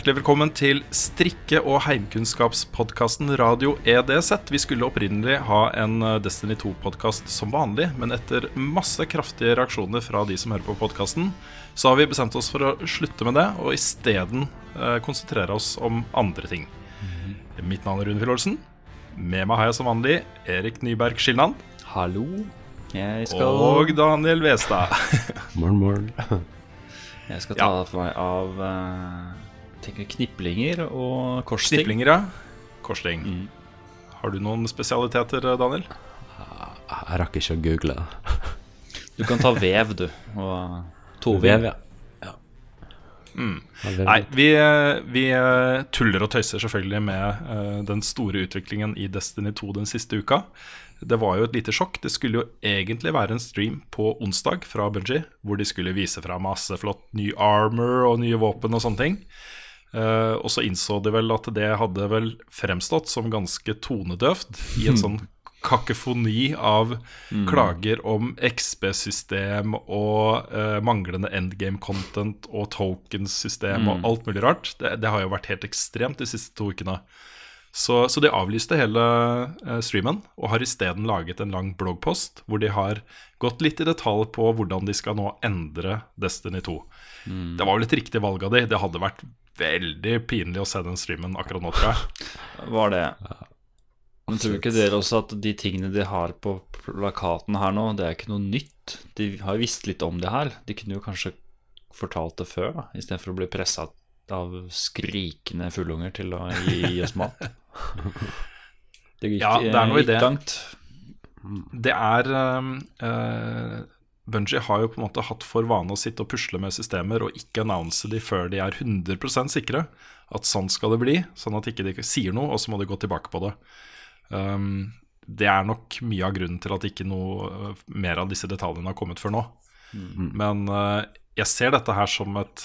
Hjertelig velkommen til strikke- og heimkunnskapspodkasten Radio EDZ. Vi skulle opprinnelig ha en eh, Destiny 2-podkast som vanlig, men etter masse kraftige reaksjoner fra de som hører på podkasten, så har vi bestemt oss for å slutte med det, og isteden eh, konsentrere oss om andre ting. Mitt navn er Rune Fjell-Olsen. Med meg har jeg som vanlig Erik Nyberg Skilnand Hallo. Jeg skal, og Daniel Westad. Morgen, morgen. jeg skal ta for meg av eh, tenker kniplinger og korsting. Kniplinger, ja. Korsting. Har du noen spesialiteter, Daniel? Jeg rakk ikke å google det. Du kan ta vev, du. Og tovev. Vev, ja. ja. Ja, Nei, vi, eh, vi eh, tuller og tøyser selvfølgelig med uh, den store utviklingen i Destiny 2 den siste uka. Det var jo et lite sjokk. Det skulle jo egentlig være en stream på onsdag fra Bungie, hvor de skulle vise fra masse flott ny armor og nye våpen og sånne ting. Eh, og så innså de vel at det hadde vel fremstått som ganske tonedøvt i en sånn kakofoni av klager om XB-system og uh, manglende endgame-content og tokens-system og alt mulig rart. Det, det har jo vært helt ekstremt de siste to ukene. Så, så de avlyste hele eh, streamen og har isteden laget en lang bloggpost hvor de har gått litt i detalj på hvordan de skal nå endre Destiny 2. Det var vel et riktig valg av de. Det hadde vært veldig pinlig å se den streamen akkurat nå, tror jeg. Var det. Men tror ikke dere også at de tingene de har på plakaten her nå, det er ikke noe nytt? De har visst litt om det her. De kunne jo kanskje fortalt det før, da, istedenfor å bli pressa av skrikende fullunger til å gi, oss mat. Det gikk, Ja, det er noe i det. Det er uh, Bungie har jo på en måte hatt for vane å sitte og pusle med systemer og ikke annonse de før de er 100% sikre at sånn skal det bli, sånn at ikke de ikke sier noe, og så må de gå tilbake på det. Um, det er nok mye av grunnen til at ikke noe uh, mer av disse detaljene har kommet før nå. Men uh, jeg ser dette her som et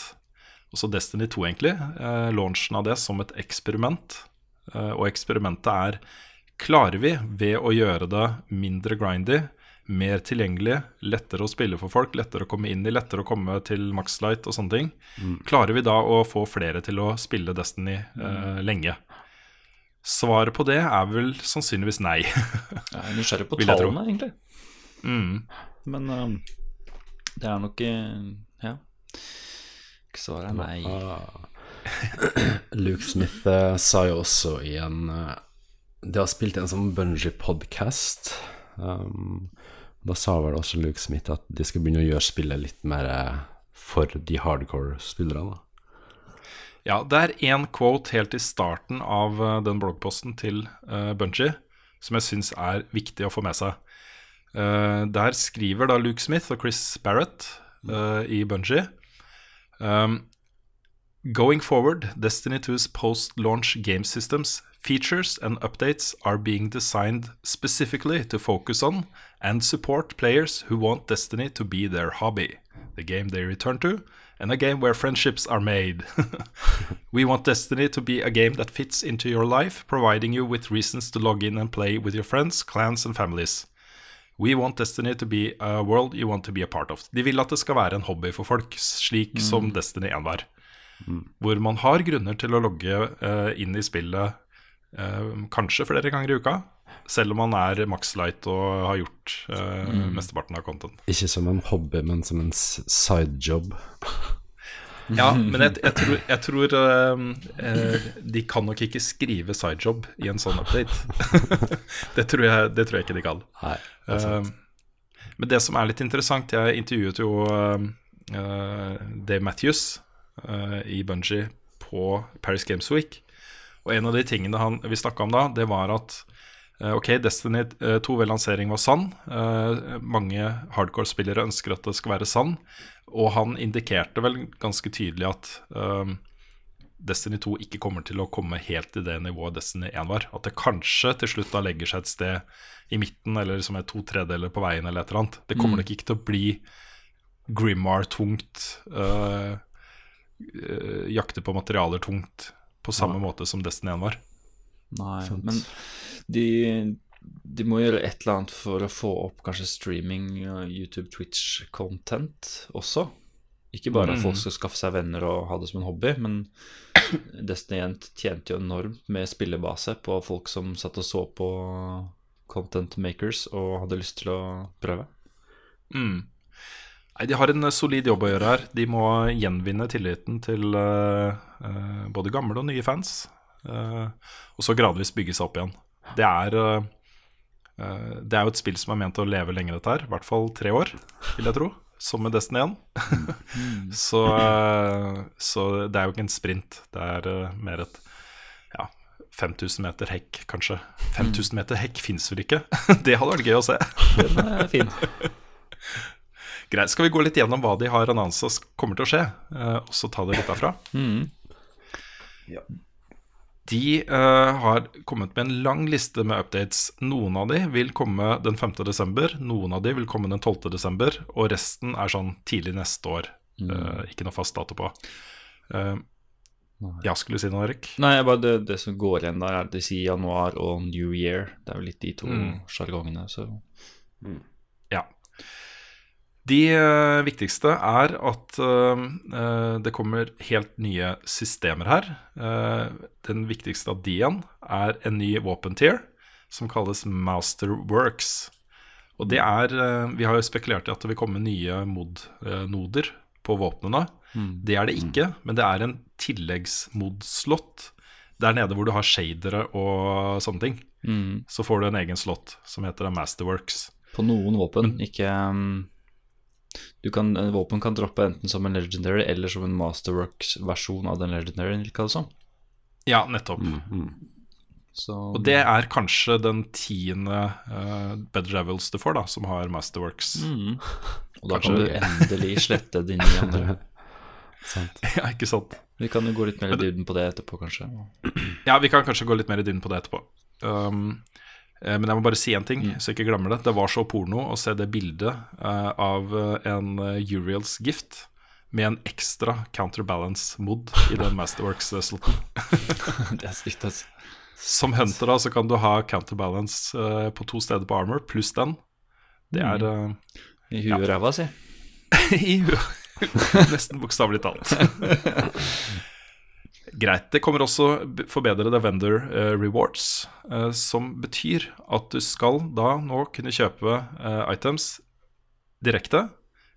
Også Destiny 2, egentlig. Uh, launchen av det som et eksperiment. Uh, og eksperimentet er Klarer vi, ved å gjøre det mindre grindy, mer tilgjengelig, lettere å spille for folk, lettere å komme inn i, lettere å komme til Maxlight og sånne ting, klarer vi da å få flere til å spille Destiny uh, lenge? Svaret på det er vel sannsynligvis nei. Jeg er nysgjerrig på tallene, egentlig. mm. Men um, det er nok eh, Ja. Svaret er nei. Ah. Luke Smith uh, sa jo også i en uh, De har spilt en sånn Bungee-podkast. Um, da sa vel også Luke Smith at de skal begynne å gjøre spillet litt mer eh, for de hardcore spillerne. Ja, det er én quote helt i starten av eh, den bloggposten til uh, Bungie som jeg syns er viktig å få med seg. Uh, der skriver da Luke Smith og Chris Barrett uh, i Bungie um, Going forward, Destiny 2's post-launch game systems, features and updates are being designed specifically to focus on and support players who want Destiny to be their hobby, the game they return to, and a game where friendships are made. we want Destiny to be a game that fits into your life, providing you with reasons to log in and play with your friends, clans and families. We want Destiny to be a world you want to be a part of. De vil at det skal være en hobby for folk, slik som Destiny 1 var. Hvor man har grunner til å logge uh, inn i spillet kanskje flere ganger i uka, selv om man er maxlight og har gjort mm. mesteparten av content. Ikke som en hobby, men som en sidejob. Ja, men jeg, jeg tror, jeg tror eh, eh, de kan nok ikke skrive sidejob i en sånn update. det, tror jeg, det tror jeg ikke de kan. Nei, det er sant. Eh, men det som er litt interessant Jeg intervjuet jo eh, eh, Dave Matthews eh, i Bungie på Paris Games Week. Og en av de tingene han, vi snakka om da, det var at eh, Ok, Destiny 2 ved lansering var sann. Eh, mange hardcore-spillere ønsker at det skal være sann. Og han indikerte vel ganske tydelig at eh, Destiny 2 ikke kommer til å komme helt til det nivået Destiny 1 var. At det kanskje til slutt da legger seg et sted i midten, eller som er to tredeler på veien, eller et eller annet. Det kommer nok ikke til å bli Grimmar-tungt, øh, øh, jakte på materialer-tungt, på samme måte som Destiny 1 var. Nei, Sånt. men de, de må gjøre et eller annet for å få opp kanskje streaming, YouTube, Twitch-content også. Ikke bare at Mm. folk skal skaffe seg venner og ha det som en hobby, men Destiny 1 tjente jo enormt med spillebase på folk som satt og så på content makers og hadde lyst til å prøve. Mm. Nei, De har en solid jobb å gjøre her. De må gjenvinne tilliten til uh, uh, både gamle og nye fans. Uh, og så gradvis bygge seg opp igjen. Det er, det er jo et spill som er ment å leve lenger, dette her. I hvert fall tre år, vil jeg tro. Som med Destiny 1. så, så, det er jo ikke en sprint. Det er mer et ja, 5000 meter hekk, kanskje. 5000 meter hekk fins vel ikke? det hadde vært gøy å se. Den er fin. Greit. Skal vi gå litt gjennom hva de har annonsa kommer til å skje, uh, og så ta det litt derfra? Mm. Ja. De uh, har kommet med en lang liste med updates. Noen av de vil komme den 5. desember, noen av de vil komme den 12. desember, og resten er sånn tidlig neste år. Uh, ikke noe fast dato på. ja, skulle du si noe, Erik? Nei, bare det, det, som går igjen der, er at de sier januar og New Year. Det er jo litt de to sjargongene, mm. så mm. De uh, viktigste er at uh, det kommer helt nye systemer her. Den viktigste av de igjen er en ny våpentier som kalles Masterworks. Og det er Vi har jo spekulert i at det vil komme nye mod-noder på våpnene. Mm. Det er det ikke, men det er en tilleggsmod-slott der nede hvor du har shadere og sånne ting. Mm. Så får du en egen slott som heter Masterworks. På noen våpen, ikke um kan, våpen kan droppe enten som en legendary eller som en masterworks-versjon av den legendary. Ikke det sånn? Ja, nettopp. Mm, mm. Så, og det er kanskje den tiende uh, Bed Revels du får, da, som har masterworks. Mm. Og da kanskje... kan du endelig slette de ni andre. ja, ikke sant. Vi kan jo gå litt mer i dybden på det etterpå, kanskje. Ja, vi kan kanskje gå litt mer i dybden på det etterpå. Um, Eh, men jeg må bare si en ting, mm. så jeg ikke glemmer det. Det var så porno å se det bildet uh, av eh, en Uriels gift med en ekstra counterbalance-mod i den Masterworks-slotten. det er stygt, altså. Som hunter da, så kan du ha counterbalance på to steder på armor, pluss den. Det er mm. I huet og ja. ræva, si. I huet. Nesten bokstavelig talt. Greit. Det kommer også forbedrede vendor uh, rewards, uh, som betyr at du skal da nå kunne kjøpe uh, items direkte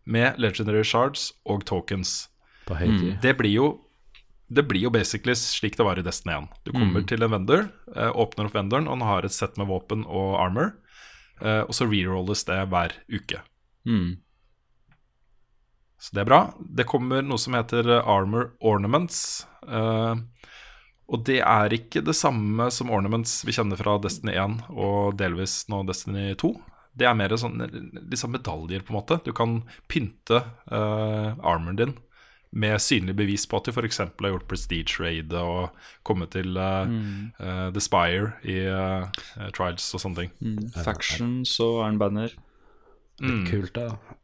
med legendary shards og tokens. Mm. Det blir jo det blir jo basically slik det var i Destiny 1. Du kommer mm. til en vendor, åpner opp vendoren, og den har et sett med våpen og armor. og så rerolles det hver uke. Mm. Så det er bra. Det kommer noe som heter eh, Armor Ornaments. Uh, og det er ikke det samme som ornaments vi kjenner fra Destiny 1 og delvis nå Destiny 2. Det er mer sånn, liksom medaljer, på en måte. Du kan pynte uh, armoren din med synlig bevis på at du f.eks. har gjort Prestige Raid og kommet til uh, mm. uh, The Spire i Trials og sånne ting. Mm. Factions og Iron Banner. Litt mm. kult, da.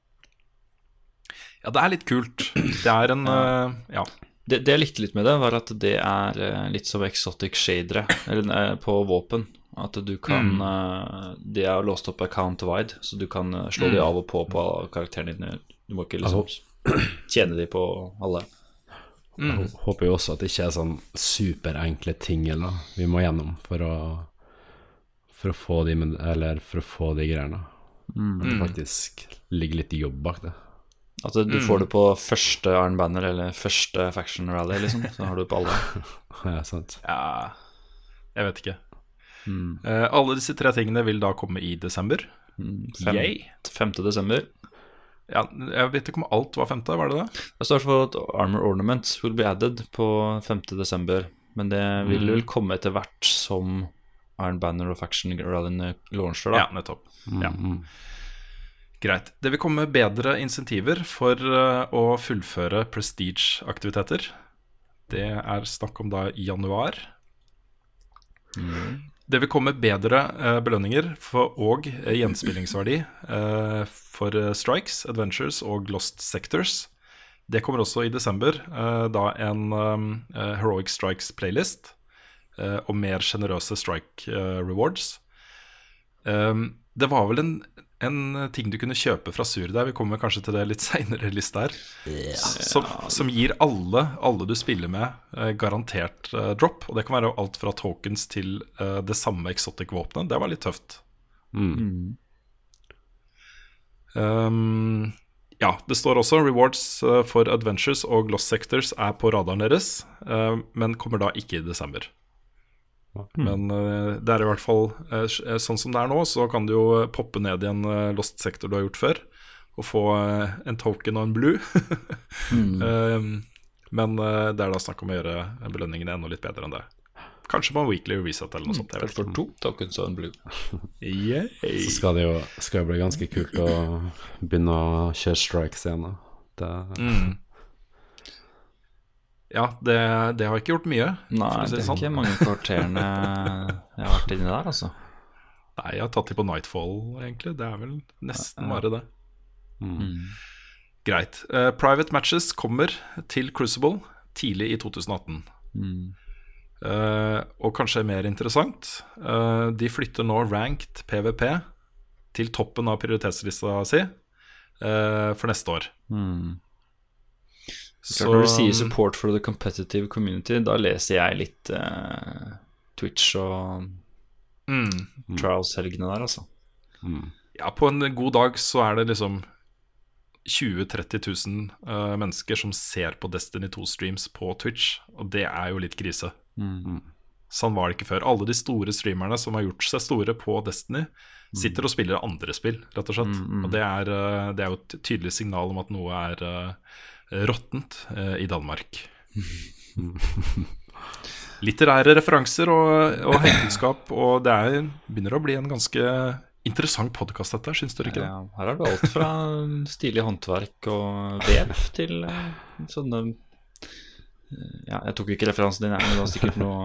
Ja, det er litt kult. Det er en uh, Ja. Det, det, jeg likte litt med det, var at det er uh, litt som exotic shadere eller, uh, på våpen. At du kan mm. De er låst opp account wide, så du kan slå mm. de av og på på karakterene dine. Du må ikke liksom tjene de på alle. Mm. Jeg håper jo også at det ikke er sånn superenkle ting eller, vi må gjennom for å For å få de, eller for å få de greiene. Mm. At det faktisk ligger litt jobb bak det. At du mm. får det på første Iron Banner eller første Faction Rally, liksom. Så har du det på alle. ja, sant. Ja, jeg vet ikke. Mm. Uh, alle disse tre tingene vil da komme i desember. Mm. Fem, 5. desember. Ja, jeg vet ikke om alt var femte, var det det? Det står for at Armor Ornaments will be added på 5. desember. Men det vil mm. vel komme etter hvert som Iron Banner og Faction Rally launcher, da. Ja, nettopp. Ja. Greit. Det vil komme bedre insentiver for uh, å fullføre prestige-aktiviteter. Det er snakk om da i januar. Mm. Det vil komme bedre uh, belønninger for, og uh, gjenspillingsverdi for strikes, adventures og lost sectors. Det kommer også i desember, da en Heroic Strikes-playlist og mer sjenerøse strike rewards. Det var vel en en eh, ting du kunne kjøpe fra Surdeig, vi kommer kanskje til det litt seinere i lista her, som, som gir alle, alle du spiller med, eh, garantert eh, drop. Og det kan være alt fra tokens til eh, det samme exotic-våpenet. Det var litt tøft. Mm. Um, ja, det står også rewards eh, for adventures og lost sectors er på radaren deres, eh, men kommer da ikke i desember. Men uh, det er i hvert fall uh, sånn som det er nå, så kan du jo poppe ned i en uh, lost sektor du har gjort før, og få en token og en blue. Um, men eh, det er da snakk om å gjøre belønningene enda litt bedre enn det. Kanskje på en weekly reset eller noe sånt. Jeg for to tokens og en blue. Yay. Så skal det jo skal det bli ganske kult å begynne å kjøre strikes igjen. Det, Mm. Ja, det, det har ikke gjort mye. Nei, si det er sånn. ikke mange kvarterene jeg har vært inni der, altså. Nei, jeg har tatt de på Nightfall, egentlig. Det er vel nesten bare det. Mm. Greit. Uh, private matches kommer til Crucible tidlig i 2018. Mm. Uh, og kanskje mer interessant, uh, de flytter nå ranked PVP til toppen av prioritetslista si eh, for neste år. Mm. Klart, når du sier support for the competitive community, da leser jeg litt eh, Twitch og mm, Trials-helgene der, altså. Ja, på en god dag så er det liksom 20 000-30 000 uh, mennesker som ser på Destiny 2-streams på Twitch, og det er jo litt krise. Mm. Sånn var det ikke før. Alle de store streamerne som har gjort seg store på Destiny, sitter og spiller andre spill, rett og slett. Og det er, eh, det er jo et tydelig signal om at noe er uh, råttent eh, i Danmark. Litterære referanser og, og helteskap, og det er, begynner å bli en ganske interessant podkast, dette, syns dere ikke det? Ja, her er det alt fra stilig håndverk og vev til eh, sånne eh, Ja, jeg tok ikke referansen din, men det var sikkert noe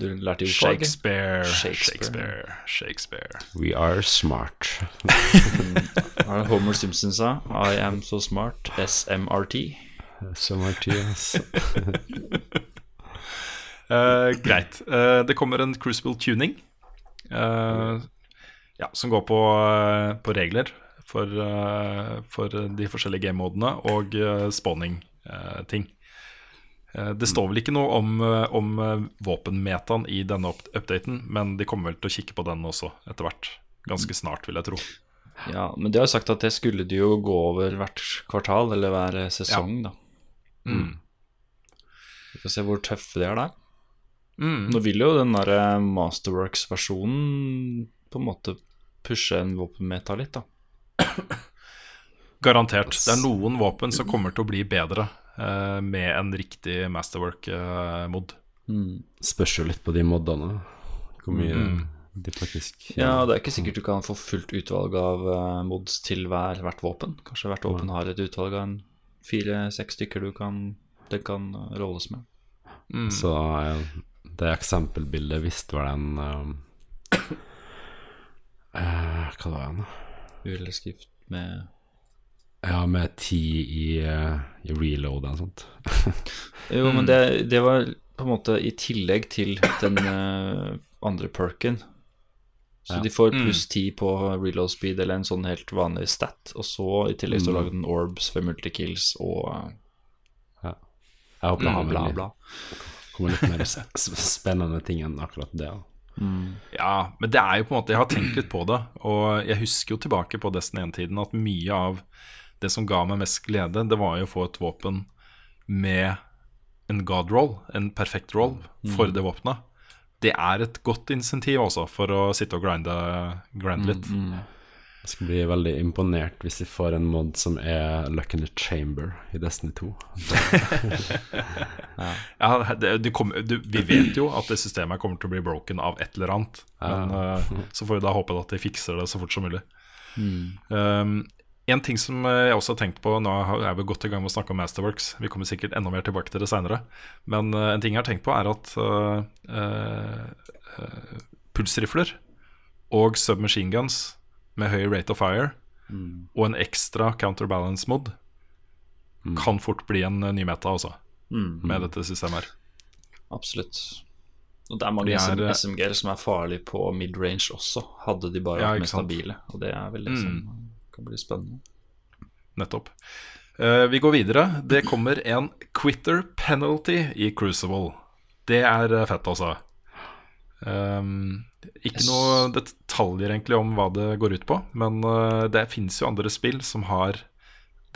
du lærte jo faget. Shakespeare, Shakespeare. Shakespeare, Shakespeare. We are smart. Hva er det Homer Simpson sa? I am so smart. SMRT. SMRT, yes. uh, greit. Uh, det kommer en Crucible tuning uh, ja, som går på, på regler for, for de forskjellige game-modene og uh, spawning-ting. Det står vel ikke noe om, eh, om eh, våpenmetaen i denne updaten, men de kommer vel til å kikke på den også etter hvert. Ganske snart, vil jeg tro. Ja, men de har jo sagt at det skulle de jo gå over hvert kvartal, eller hver sesong, da. Mm. Vi får se hvor tøffe de er der. Mm. Nå vil jo den derre Masterworks-versjonen på en måte pushe en våpenmeta litt, da. Garantert. Det er noen våpen som kommer til å bli bedre eh, med en riktig Masterwork-mod. Spørs jo litt på de modene. Hvor mye de faktisk Ja, det er ikke sikkert du kan få fullt utvalg av eh, mods til hver, hvert våpen. Kanskje hvert våpen har et utvalg av en fire-seks stykker du kan, det kan eh, rolles med. Så eh, det eksempelbildet viste vel en eh, uh, Hva var det nå? Uheldigskrift med Ja, med ti i, eh, i reload og sånt. Jo, men det, det var på en måte i tillegg til den uh, andre perken. Så Ja. de får pluss 10 på reload speed eller en sånn helt vanlig stat. Og så i tillegg så lager den orbs for multikills og Ja. Jeg håper bla, bla, bla. kommer litt mer spennende ting enn akkurat det. Mm. Ja, men det er jo på en måte Jeg har tenkt litt på det, og jeg husker jo tilbake på Destiny 1-tiden at mye av det som ga meg mest glede, det var jo å få et våpen med en god roll, en perfekt roll, for det våpenet. Det er et godt insentiv også for å sitte og grinde, grinde litt. Jeg skal bli veldig imponert hvis vi får en mod som er Luck in the Chamber i Destiny 2. Ja, det, det kom, du, vi vet jo at det systemet kommer til å bli broken av et eller annet. Men uh, så får vi da håpe at de fikser det så fort som mulig. Um, en ting som eh, jeg også har tenkt på Nå er vi godt i gang med å snakke om Masterworks. Vi kommer sikkert enda mer tilbake til det seinere. Men eh, en ting jeg har tenkt på, er at uh, eh, pulsrifler og submachine guns med høy rate of fire og en ekstra counterbalance mod kan fort bli en ny meta, altså. Med dette systemet her. Absolutt. Og det er mange De er, SMG-er som er farlige på mid-range også, hadde de bare vært ja, mer stabile. Og det er vel liksom som kan bli spennende. Nettopp. Uh, vi går videre. Det kommer en quitter penalty i Crucible. Det er eh, fett, altså. Um, ikke Yes. noe detaljer egentlig om hva det går ut på, men uh, det finnes jo andre spill som har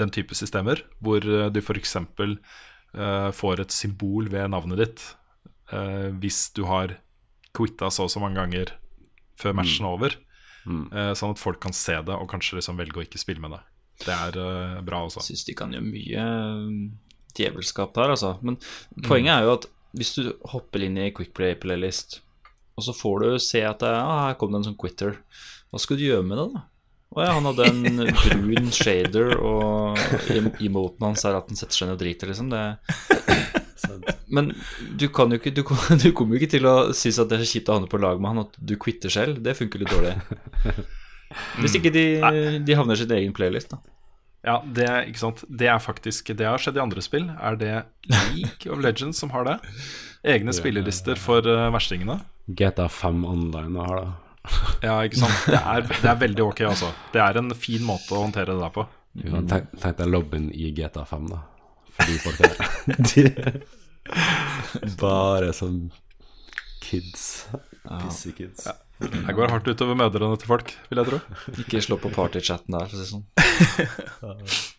den type systemer, hvor uh, du f.eks. Uh, får et symbol ved navnet ditt hvis du har quitta så og så mange ganger før matchen er over. Eh, sånn at folk kan se det og kanskje liksom velge å ikke spille med det. Det er uh, bra også. Syns de kan gjøre mye um, djevelskap der, altså. Men poenget er jo at hvis du hopper inn i Quickplay-playlist, og så får du se at det, ah, her kom det en sånn quitter, hva skal du gjøre med det, da? Å ja, han hadde en brun shader, og em- emoten hans er at den setter seg ned og driter, liksom. Det Men du kan jo ikke Du, du kommer jo ikke til å synes at det er så kjipt å havne på lag med han at du quitter selv. Det funker litt dårlig. Hvis ikke de, de havner i sin egen playlist, da. Ja, det, er- ikke sant? det er faktisk Det har skjedd i andre spill. Er det League of Legends som har det? Egne spillelister for uh, verstingene? GTA 5 online har det. Ja, ikke sant? Det er, det er veldig ok, altså. Det er en fin måte å håndtere det der på. Kan tenk, deg lobbyen i GTA 5, da. Fordi de er de, Bare sånn kids. Pissekids. Jeg går hardt utover mødrene til folk, vil jeg tro. Ikke slå på partychatten der, for å si det sånn.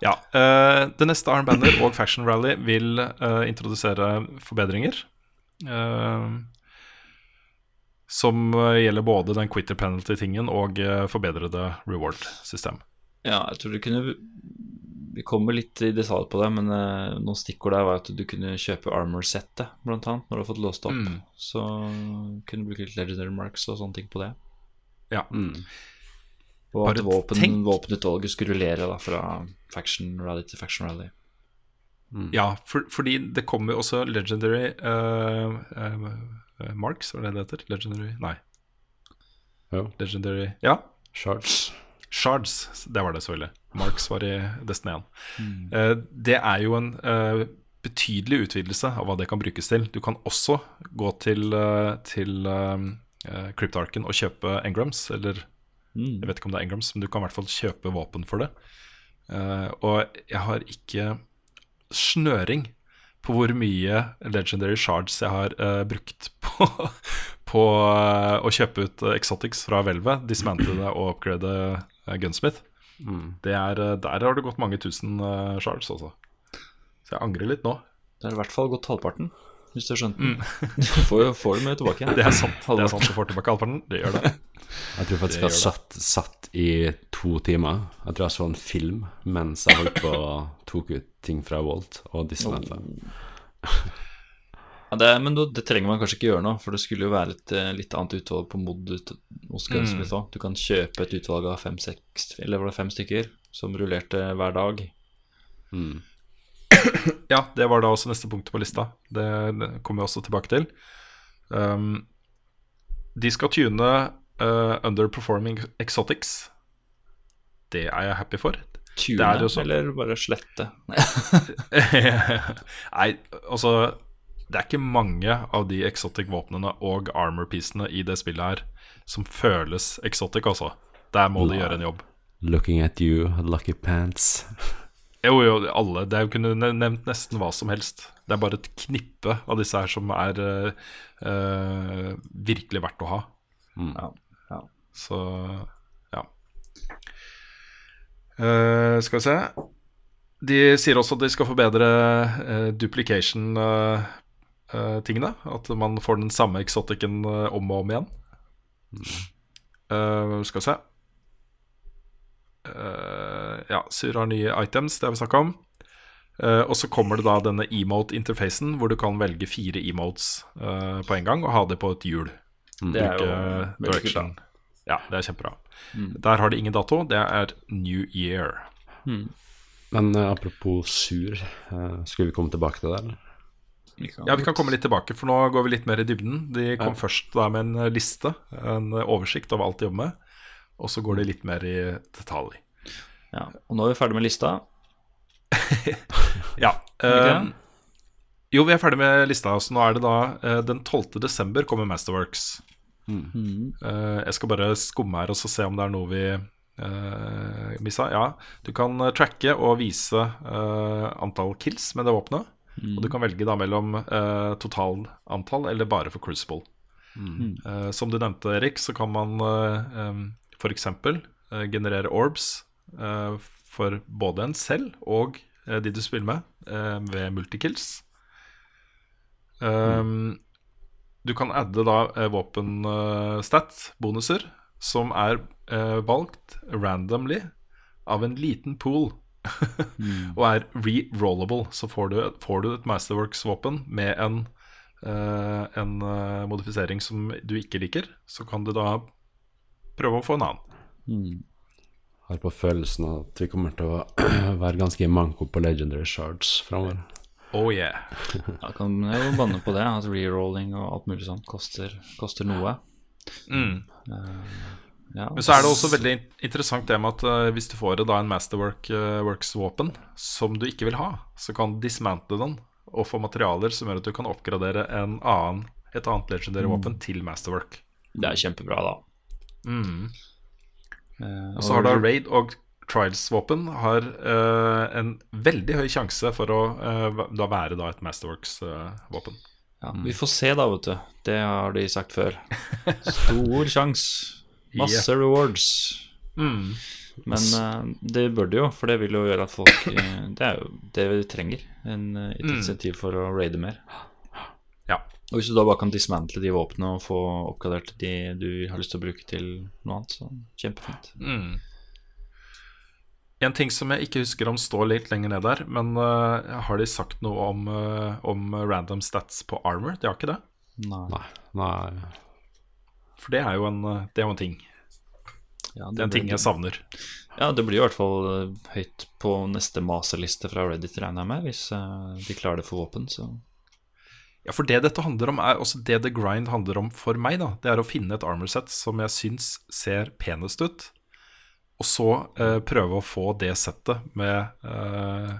Ja, Uh, Det neste armbander og Fashion Rally vil uh, introdusere forbedringer. Uh, som gjelder både den quitter penalty-tingen og forbedrede reward-system. Ja, jeg tror du kunne Vi kommer litt i detalj på det, men uh, noen stikkord der var at du kunne kjøpe armor-settet, blant annet, når du har fått låst opp. Mm. Så kunne du bruke litt legendary marks og sånne ting på det. Ja. Og at Bare våpen, tenk- våpenutvalget skulle rullere da, fra faction rally til faction rally. Ja, for, fordi det kommer jo også legendary uh, uh, eh, marks, var det det heter? Legendary Nei. Ja. Legendary Ja, Shards. Shards, det var det selvfølgelig. Marks var i Destiny 1. Mm. det er jo en eh, betydelig utvidelse av hva det kan brukes til. Du kan også gå til, eh, til eh, eh, Cryptarken og kjøpe engrams, eller jeg vet ikke om det er engrams, men du kan i hvert fall kjøpe våpen for det. Eh, og jeg har ikke snøring på hvor mye Legendary Shards jeg har eh, brukt på, på eh, å kjøpe ut eh, Exotics fra Hvelvet, dismantle det og upgrade eh, Gunsmith. Det er, der har det gått mange tusen shards, altså. Så jeg angrer litt nå. Det har i hvert fall gått halvparten, hvis du har skjønt den. Du får får det med tilbake igjen. Det er sant. Det er sant du får tilbake halvparten. Det gjør det. Jeg tror faktisk jeg har satt, satt i to timer. Jeg tror jeg så en film mens jeg holdt på og tok ut ting fra Walt og dismantla. Ja, det, men da- det trenger man kanskje ikke gjøre nå, for det skulle jo være et eh, litt annet utvalg på mod hos Gunsmith òg. Du kan kjøpe et utvalg av fem-seks Eller var det fem stykker som rullerte hver dag. Ja, det var da også neste punkt på lista. Det, det kommer vi også tilbake til. Um, de skal tune uh, underperforming exotics. Det er jeg happy for. Tune, sånn. eller bare slette. Nei, altså Det er ikke mange av de exotic våpnene og armor-piecene i det spillet her som føles exotic, altså. Der må de gjøre en jobb. Looking at you, lucky pants. Jo, jo, alle. Det er kunne nevnt nesten hva som helst. Det er bare et knippe av disse her som er uh, eh, virkelig verdt å ha. Ja, ja. Så ja. Uh, skal vi se De sier også at de skal forbedre uh, duplication-tingene. at man får den samme eksotikken eh, om og om igjen. Eh, skal vi se uh, Ja, Syr har nye items, det har vi snakka om. Uh, og så kommer det da denne emote-interfacen, hvor du kan velge fire emotes eh, på en gang og ha det på et hjul. Det er jo direction. Ja, det er kjempebra. Der har de ingen dato. Det er New Year. Men eh, apropos sur, eh, skulle vi komme tilbake til det, eller? Ja, vi kan komme litt tilbake, for nå går vi litt mer i dybden. De kom først da med en eh, liste, en eh, oversikt over alt de jobber med. Og så går de litt mer i detalj. Ja. Og nå er vi ferdig med lista. Ja. Ok. Jo, vi er ferdig med lista. Så nå er det da uh, den 12. desember kommer Masterworks. Mm. Uh, jeg skal bare skumme her og så se om det er noe vi uh, missa. Ja, du kan tracke og vise antall kills med det våpenet. Og du kan velge da mellom uh, totalantall eller bare for Crucible. Eh, som du nevnte, Erik, så kan man uh, um, f.eks. Uh, generere orbs uh, for både en selv og eh, de du spiller med, eh, ved multikills. Um, Du kan adde da uh, våpenstat, bonuser, som er eh, valgt randomly av en liten pool. Og er re-rollable. Så får du, får du et Masterworks-våpen med en, uh, en uh, modifisering som du ikke liker, så kan du da prøve å få en annen. Mm. Har på følelsen at vi kommer til å være ganske manko på legendary shards framover. Oh yeah. Jeg kan jo banne på det, at re-rolling og alt mulig sånt koster, koster noe. Mm. Ja, Men så er det også veldig interessant det med at eh, hvis du får da en Masterworks-våpen som du ikke vil ha, så kan du dismantle den og få materialer som gjør at du kan oppgradere en annen, et annet legendary våpen til Masterwork. Det er kjempebra, da. Mm. Uh, Og så har da Raid og Trials-våpen har uh, en veldig høy sjanse for å uh, da være da et Masterworks-våpen. ja, Vi får se, da, vet du. Det har de sagt før. Stor sjanse. Masse rewards. Mm. Men uh, det bør det jo, for det vil jo gjøre at folk eh, Det er jo det vi trenger. En, eh, et Mm. insentiv for å raide mer. Ja. Og hvis du da bare kan dismantle de våpnene og få oppgradert de du har lyst til å bruke til noe annet, så kjempefint. Mm. En ting som jeg ikke husker om står litt lenger ned der, men uh, har de sagt noe om, uh, om random stats på armor? De har ikke det? Nei. Nei, nei. For det er jo en, eh, det er jo en ting. Ja, Det er en ting jeg savner. Ja, det blir i hvert fall eh, høyt på neste maserliste fra Reddit, regner jeg med, hvis eh, de klarer det for våpen, så Ja, for det dette handler om, er også det The Grind handler om for meg. da Det er å finne et armor set som jeg syns ser penest ut, og så eh, prøve å få det settet med eh,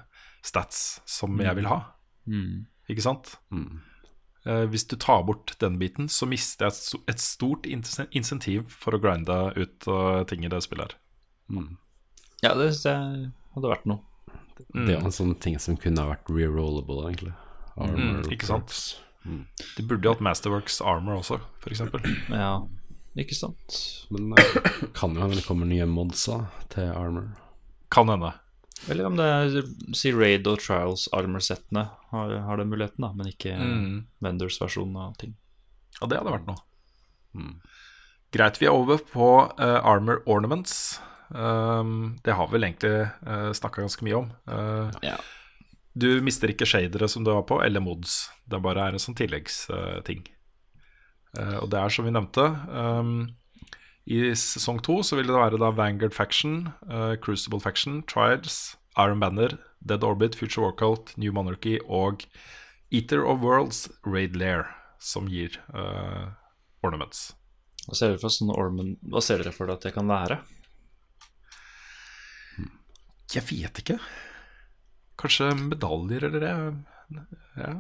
stats som jeg vil ha. mm. Ikke sant? Mm. Eh, hvis du tar bort den biten, så mister jeg et, stort insentiv for å grinde ut eh, ting i det spillet. her. Mm. Ja, det, det hadde vært noe. Mm. Det er jo en sånn ting som kunne ha vært rerollable, egentlig. Armor Mm, ikke sant? perks. De burde jo hatt Masterworks Armor også, f.eks. Ja, ikke sant? Men det kan jo hende det kommer nye mods til armor. Kan hende. Eller om det er si Raid og Trials Armor-settene har, har den muligheten, da, men ikke Mm. Vendors versjon av ting. Ja, det hadde vært noe. Mm. Greit, vi er over på uh, Armor Ornaments. Um, det har vi vel egentlig uh, snakka ganske mye om. Uh, Ja. Du mister ikke shadere som du har på, eller mods. Det bare er en sånn tilleggsting. Uh, og det er som vi nevnte um, I sesong to så vil det være da Vanguard Faction, uh, Crucible Faction, Trials, Iron Banner, Dead Orbit, Future Warcult, New Monarchy og Eater of Worlds, Raid Lair, som gir uh, ornaments. Hva ser dere for sånne ormen, Hva ser dere for dere at det kan være? Jeg vet ikke. Kanskje medaljer eller det. Ja.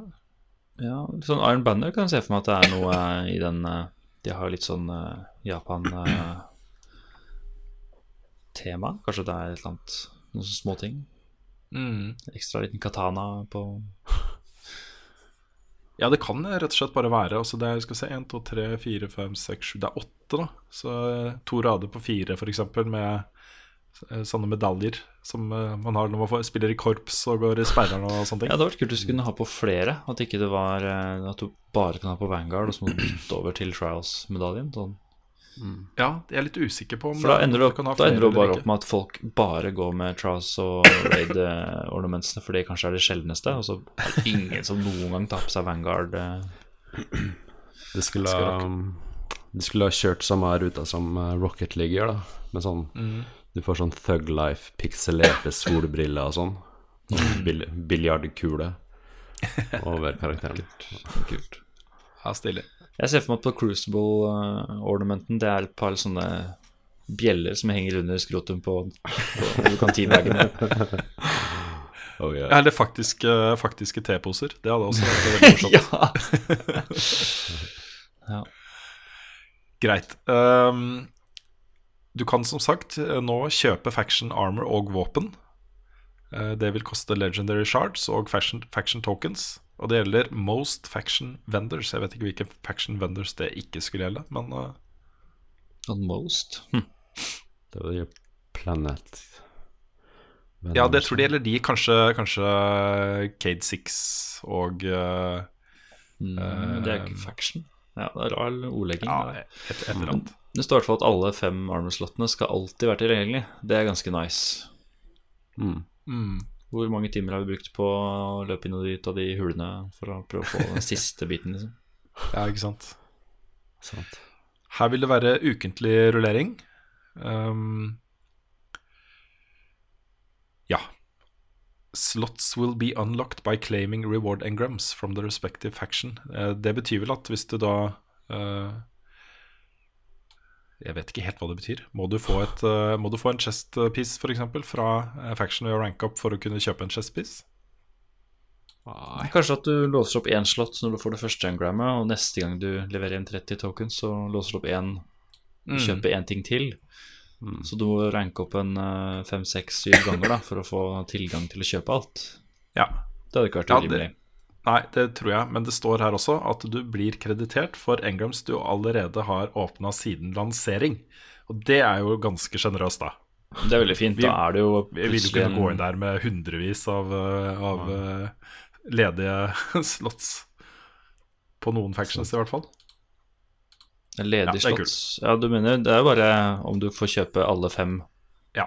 Ja, sånn Iron Banner kan jeg se for meg at det er noe i den eh, De har jo litt sånn uh, Japan-tema. Kanskje det er et eller annet Noen sånne småting. Mm. Ekstra liten katana på ja, det kan rett og slett bare være altså det er, skal se, 1, 2, 3, 4, 5, 6, 7 Det er åtte, da. Så eh, to rader på fire, f.eks., med eh, sånne medaljer som eh, man har når man får, spiller i korps og går i speideren og sånne ting. Ja, det hadde vært kult hvis du kunne ha på flere. At ikke det var eh, At du bare kan ha på Vanguard, og så må du bytte over til Trials-medaljen. Sånn. Ja, jeg er litt usikker på om For da ender du, opp, ha da ender du bare opp med at folk bare går med Trials og Raid-ornamentsene, for det kanskje er det sjeldneste, og så er det ingen som noen gang tar på seg Vanguard. Det De skulle, ha, de skulle ha kjørt samme ruta som eh, Rocket League gjør, da. Med sånn Mm. Du får sånn Thug Life, pikselerte solbriller og sånn. Og bil biljardkule over karakteren. Kult. Ja, stilig. Jeg ser for meg at på Crucible-ornamenten det er et par sånne bjeller som henger under skrotum på, på kantineveggen. Oh, yeah. Eller faktiske, faktiske teposer. Det hadde også vært veldig morsomt. ja. Greit. Ehm, du kan som sagt eh, nå kjøpe faction armor og våpen. Eh, det vil koste legendary shards og faction, faction tokens. Og det gjelder most faction vendors. Jeg vet ikke hvilke faction vendors det ikke skulle gjelde, men eh, On most. Hm. Det var jo Planet vendors. Ja, det tror de gjelder de. Kanskje, kanskje Cade 6 og uh, Mm, det er ikke faction. Ja, det er rar ordlegging. ja, et, et eller annet. Det står i hvert fall at alle fem armor-slottene skal alltid være tilgjengelig. Det er ganske nice. Mm. Mm. Hvor mange timer har vi brukt på å løpe inn og ut av de hulene for å prøve å få den siste biten, liksom? Ja, ikke sant. Sant. Her vil det være ukentlig rullering. Um, ja. Slots will be unlocked by claiming reward engrams from the respective faction. Eh, det betyr vel at hvis du da uh, Jeg vet ikke helt hva det betyr. Må du få, et, uh, må du få en chest piece f.eks. fra faction ved å ranke opp for å kunne kjøpe en chest piece? Kanskje at du låser opp én slott når du får det første engrammet, og neste gang du leverer inn 30 tokens, så låser du opp én Mm. Kjøper én ting til. Så du må ranke opp en eh, fem, seks, syv ganger da for å få tilgang til å kjøpe alt. Ja. Det hadde ikke vært Ja, urimelig. Nei, det tror jeg, men det står her også at du blir kreditert for engrams du allerede har åpna siden lansering. Og det er jo ganske sjenerøst, da. Det er veldig fint. Vi- Da er det jo Vi vil jo kunne gå inn der med hundrevis av, uh, av ja. ledige slots. På noen factions, i hvert fall. En Ja. Ja, du mener det er jo bare om du får kjøpe alle fem. Ja.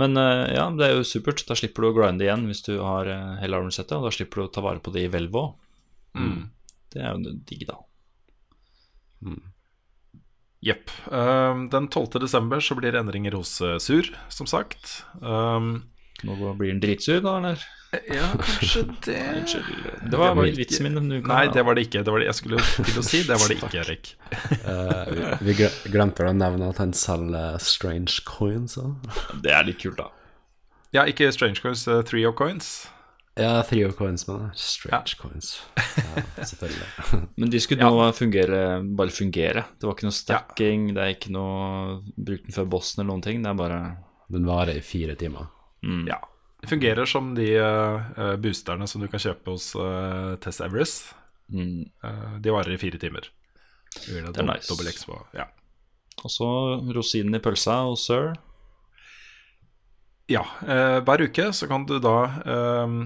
Men eh, ja, det er jo supert. Da slipper du å grinde igjen hvis du har uh, hele armsettet, og da slipper du å ta vare på det i hvelvet òg. Mm. Det er jo digg, da. Jepp. Um, den 12. desember så blir det endringer hos uh, Sur, som sagt. Um, Nå blir den dritsur, da, eller? Ja, kanskje det Unnskyld. Det var, var vitsen min. men du kan- Nei, det var det ikke. Det var det, jeg skulle til å si det var det ikke, Erik. Uh, vi, vi glemte å nevne at han selger strange coins òg. Det er litt kult, da. Ja, ikke Strange Coins, uh, Three of Coins. Ja, trio coins, men strange coins. Ja, selvfølgelig. Men de skulle nå fungere, bare fungere. Det var ikke noe stacking, det er ikke noe brukt den før bossen eller noen ting. Det er bare Den varer i fire timer. Ja. Det fungerer som de uh, boosterne som du kan kjøpe hos uh, Tess Everest. mm. Uh, de varer i fire timer. Det er nice. Ja. Og så rosinen i pølsa og Sir. Ja, eh, hver uke så kan du da ehm,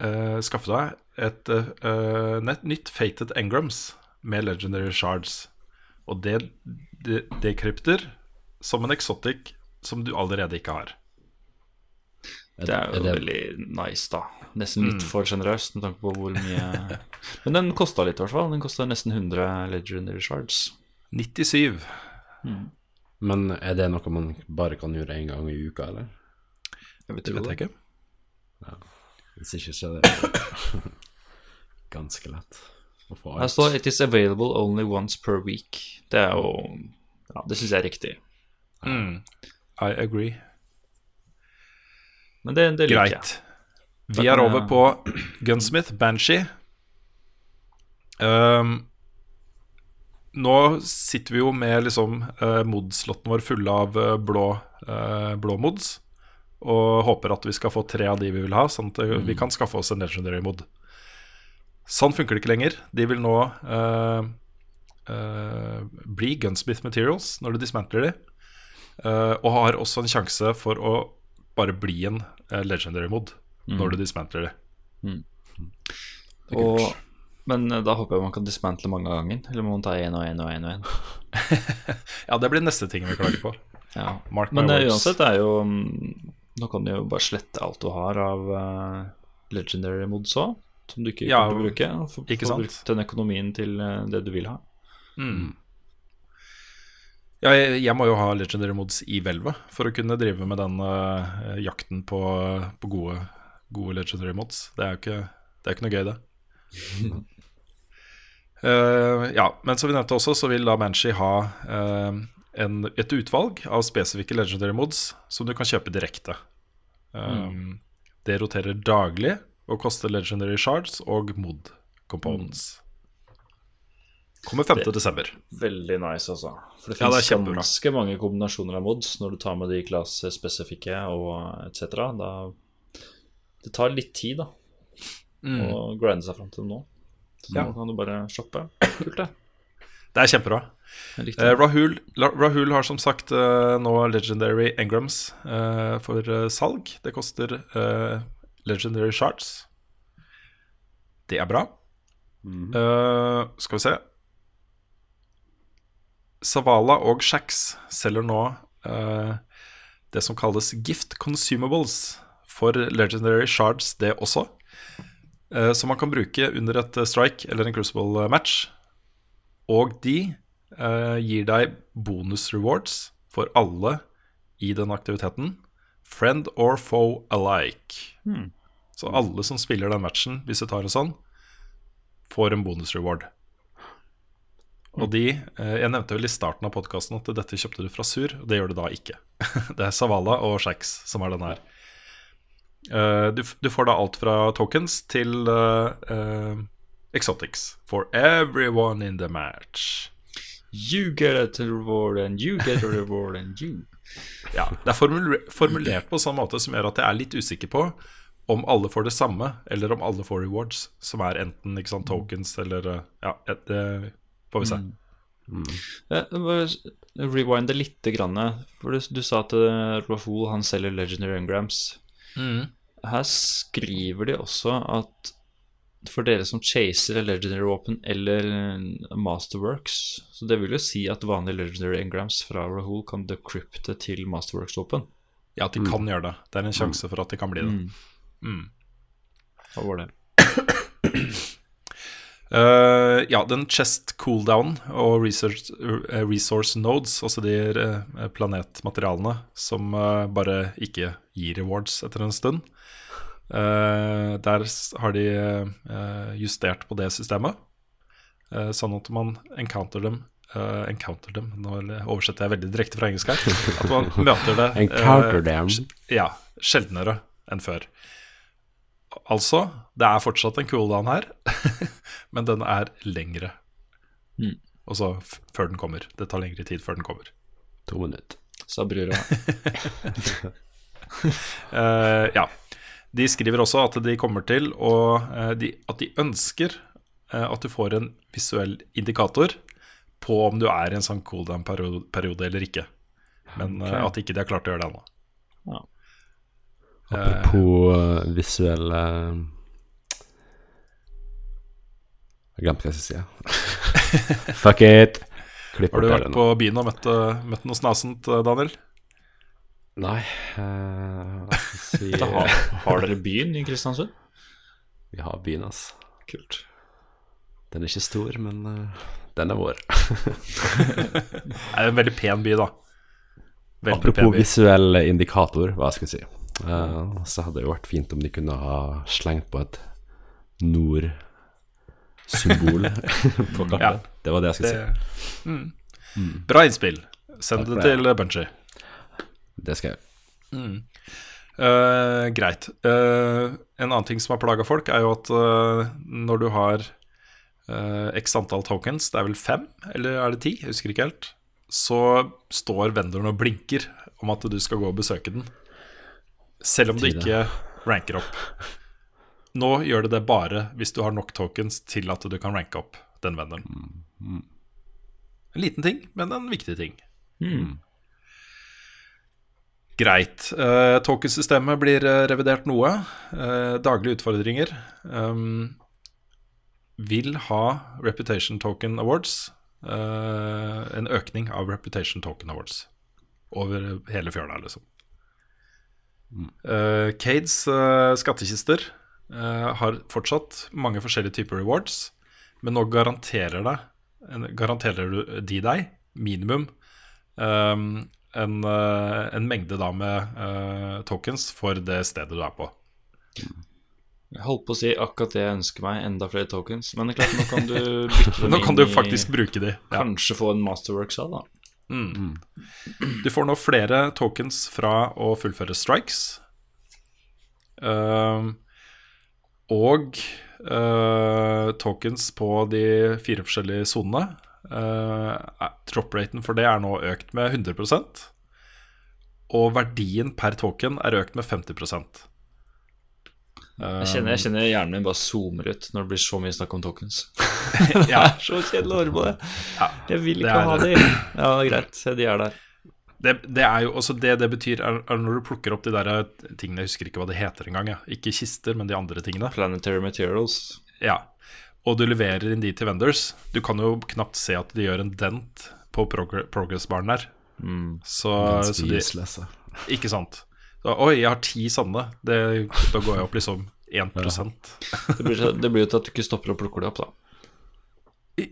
eh, skaffe deg et eh, nett, nytt Fated Engrams med Legendary Shards. Og det, det de som en exotic som du allerede ikke har. Det er jo det- veldig nice, da. Nesten Mm. litt for sjenerøst med tanke på hvor mye Men den kosta litt, i hvert fall. Den kosta nesten 100 legendary shards. 97. Men er det noe man bare kan gjøre én gang i uka, eller? Jeg vet Det vet jeg ikke. Hvis ikke, så er det ganske lett å få Her står 'It is available only once per week'. Det er jo Ja, det syns jeg er riktig. Mm. I agree. Men det, det liker jeg. Greit. Da Vi er over på Gunsmith, Banshee. Um, nå sitter vi jo med liksom uh, mods-slotten vår fulle av uh, blå, uh, blå mods. Og håper at vi skal få tre av de vi vil ha, sånn at mm. vi kan skaffe oss en legendary mod. Sånn funker det ikke lenger. De vil nå eh, eh, bli Gunsmith Materials når du dismantler de. Eh, og har også en sjanse for å bare bli en eh, legendary mod når du dismantler det Og, men eh, da håper jeg man kan dismantle mange av gangen. Eller må man ta én og én og én? Ja, det blir neste ting vi klager på. Ja. Mark Men det, uansett, det er jo mm, Nå kan du jo bare slette alt du har av uh, legendary mods òg, som du ikke Ja, kan bruke. Og få, brukt den økonomien til eh, det du vil ha. Mm. Ja, jeg, jeg må jo ha legendary mods i hvelvet for å kunne drive med den uh, jakten på, på gode, gode legendary mods. Det er jo ikke, det er ikke noe gøy, det. uh, ja, men som vi nevnte også, så vil da Manchi ha uh, en, et utvalg av spesifikke legendary mods som du kan kjøpe direkte. Um, Det roterer daglig og koster legendary shards og mod components. Kommer 5. desember. Veldig nice, altså. For det Ja, det finnes kjempebra. ganske mange kombinasjoner av mods når du tar med de klassespesifikke og etc. Da Det tar litt tid, da, å grinde seg fram til dem nå. Så Ja. nå kan du bare shoppe. Kult, det. Det er kjempebra. Eh. Rahul, Rahul har som sagt eh, nå Legendary Engrams eh, for eh, salg. Det koster eh, Legendary Shards. Det er bra. Eh, skal vi se Savala og Shax selger nå eh, det som kalles gift consumables for Legendary Shards, det også. Eh, som man kan bruke under et eh, strike eller en crucible match. Og de eh, gir deg bonus rewards for alle i den aktiviteten. Friend or foe alike. Så alle som spiller den matchen, hvis du tar en sånn, får en bonus reward. Og de eh, Jeg nevnte vel i starten av podkasten at dette kjøpte du fra Sur. Det gjør du da ikke. Det er Savala og Shax som er den her. Eh, du, du får da alt fra tokens til uh, exotics. For everyone in the match. You get a reward and you get a reward and you Ja, Det er formulert på en sånn måte som gjør at jeg er litt usikker på om alle får det samme, eller om alle får rewards, som er enten sant, tokens eller Ja, det får vi se. Mm. bare rewinde litt, grann, for du, du sa at uh, Rahul han selger Legendary Engrams. Her skriver de også at for dere som chaser Legendary Open eller Masterworks Så det vil jo si at vanlige Legendary Engrams fra Rahul kan decrypte til Masterworks-våpen. Ja, at de kan gjøre det. Det er en sjanse for at de kan bli det. Mm. Hva var det? Eh, ja, den chest cooldown og research, eh, resource nodes, altså de eh, planetmaterialene som bare ikke gir rewards etter en stund. Uh, der har de uh, justert på det systemet, uh, sånn at man encounter dem Encounter dem, nå oversetter jeg veldig direkte fra engelsk her. At man møter det Encounter dem ja, sjeldnere enn før. Altså, det er fortsatt en cooldown her, men den er lengre. Mm. Og så f før den kommer. Det tar lengre tid før den kommer. To minutter. Sa brura. uh, ja. De skriver også at de kommer til å uh, de, At de ønsker uh, at du får en visuell indikator på om du er i en sånn cooldown-periode eller ikke. Men eh, Ok. at ikke de har klart å gjøre det ennå. Ja. Apropos uh, visuelle Jeg glemte hva jeg skulle si. Fuck it. Klipp Har du vært på byen og møtt, eh, møtt noe snasent, eh, Daniel? Nei eh, jeg si har, har dere byen i Kristiansund? Vi har byen, altså. Kult. Den er ikke stor, men uh, den er vår. Det er en veldig pen by, da. Veldig Apropos pen by. visuell indikator, hva skal jeg si. Uh, så hadde det jo vært fint om de kunne ha slengt på et nord-symbol på kartet. Ja. Det var det jeg skulle si. Mm. mm. Bra innspill. Send Takk det til Bunchy. Det skal jeg. Eh, greit. Uh, en annen ting som har plaga folk, er jo at uh, når du har eh, x antall tokens, det er vel fem, eller er det ti? Jeg husker ikke helt. Så står vendoren og blinker om at du skal gå og besøke den. Selv om du ikke ranker opp. Nå gjør det det bare hvis du har nok tokens til at du kan ranke opp den vendoren. En liten ting, men en viktig ting. Greit. Uh, Tokensystemet blir eh, revidert noe. Uh, daglige utfordringer um, vil ha Reputation Token Awards. Uh, en økning av Reputation Token Awards over hele fjøla, liksom. Uh, Cades uh, skattkister har fortsatt mange forskjellige typer rewards, men nå garanterer, deg, garanterer du de deg minimum um, en, eh, en mengde da med uh, tokens for det stedet du er på. Jeg holdt på å si akkurat det jeg ønsker meg, enda flere tokens. Men det er klart, nå kan du bytte dem Nå kan inn du i- faktisk bruke de. Ja. Kanskje få en Masterworks av, da. Du får nå flere tokens fra å fullføre strikes. Um, og uh, tokens på de fire forskjellige sonene. Uh, Drop-raten for det er nå økt med 100% Og verdien per token er økt med 50% jeg kjenner, jeg kjenner hjernen min bare zoomer ut når det blir så mye snakk om tokens. ja. så kjedelig å høre på det. Ja, Jeg vil det ikke er- ha de. Ja, det er greit. De er der. Det, det er jo også det det betyr, er, er når du plukker opp de der tingene Jeg husker ikke hva det heter engang. Ja. Ikke kister, men de andre tingene. Planetary Materials. Ja. Og du leverer inn de til vendors. Du kan jo knapt se at de gjør en dent på prog progress-baren der. Så, Ganske så de, Ikke sant. Så, Oi, jeg har ti sanne. Det, da går jeg opp liksom 1 Det blir, det blir jo til at du ikke stopper og plukker det opp, da.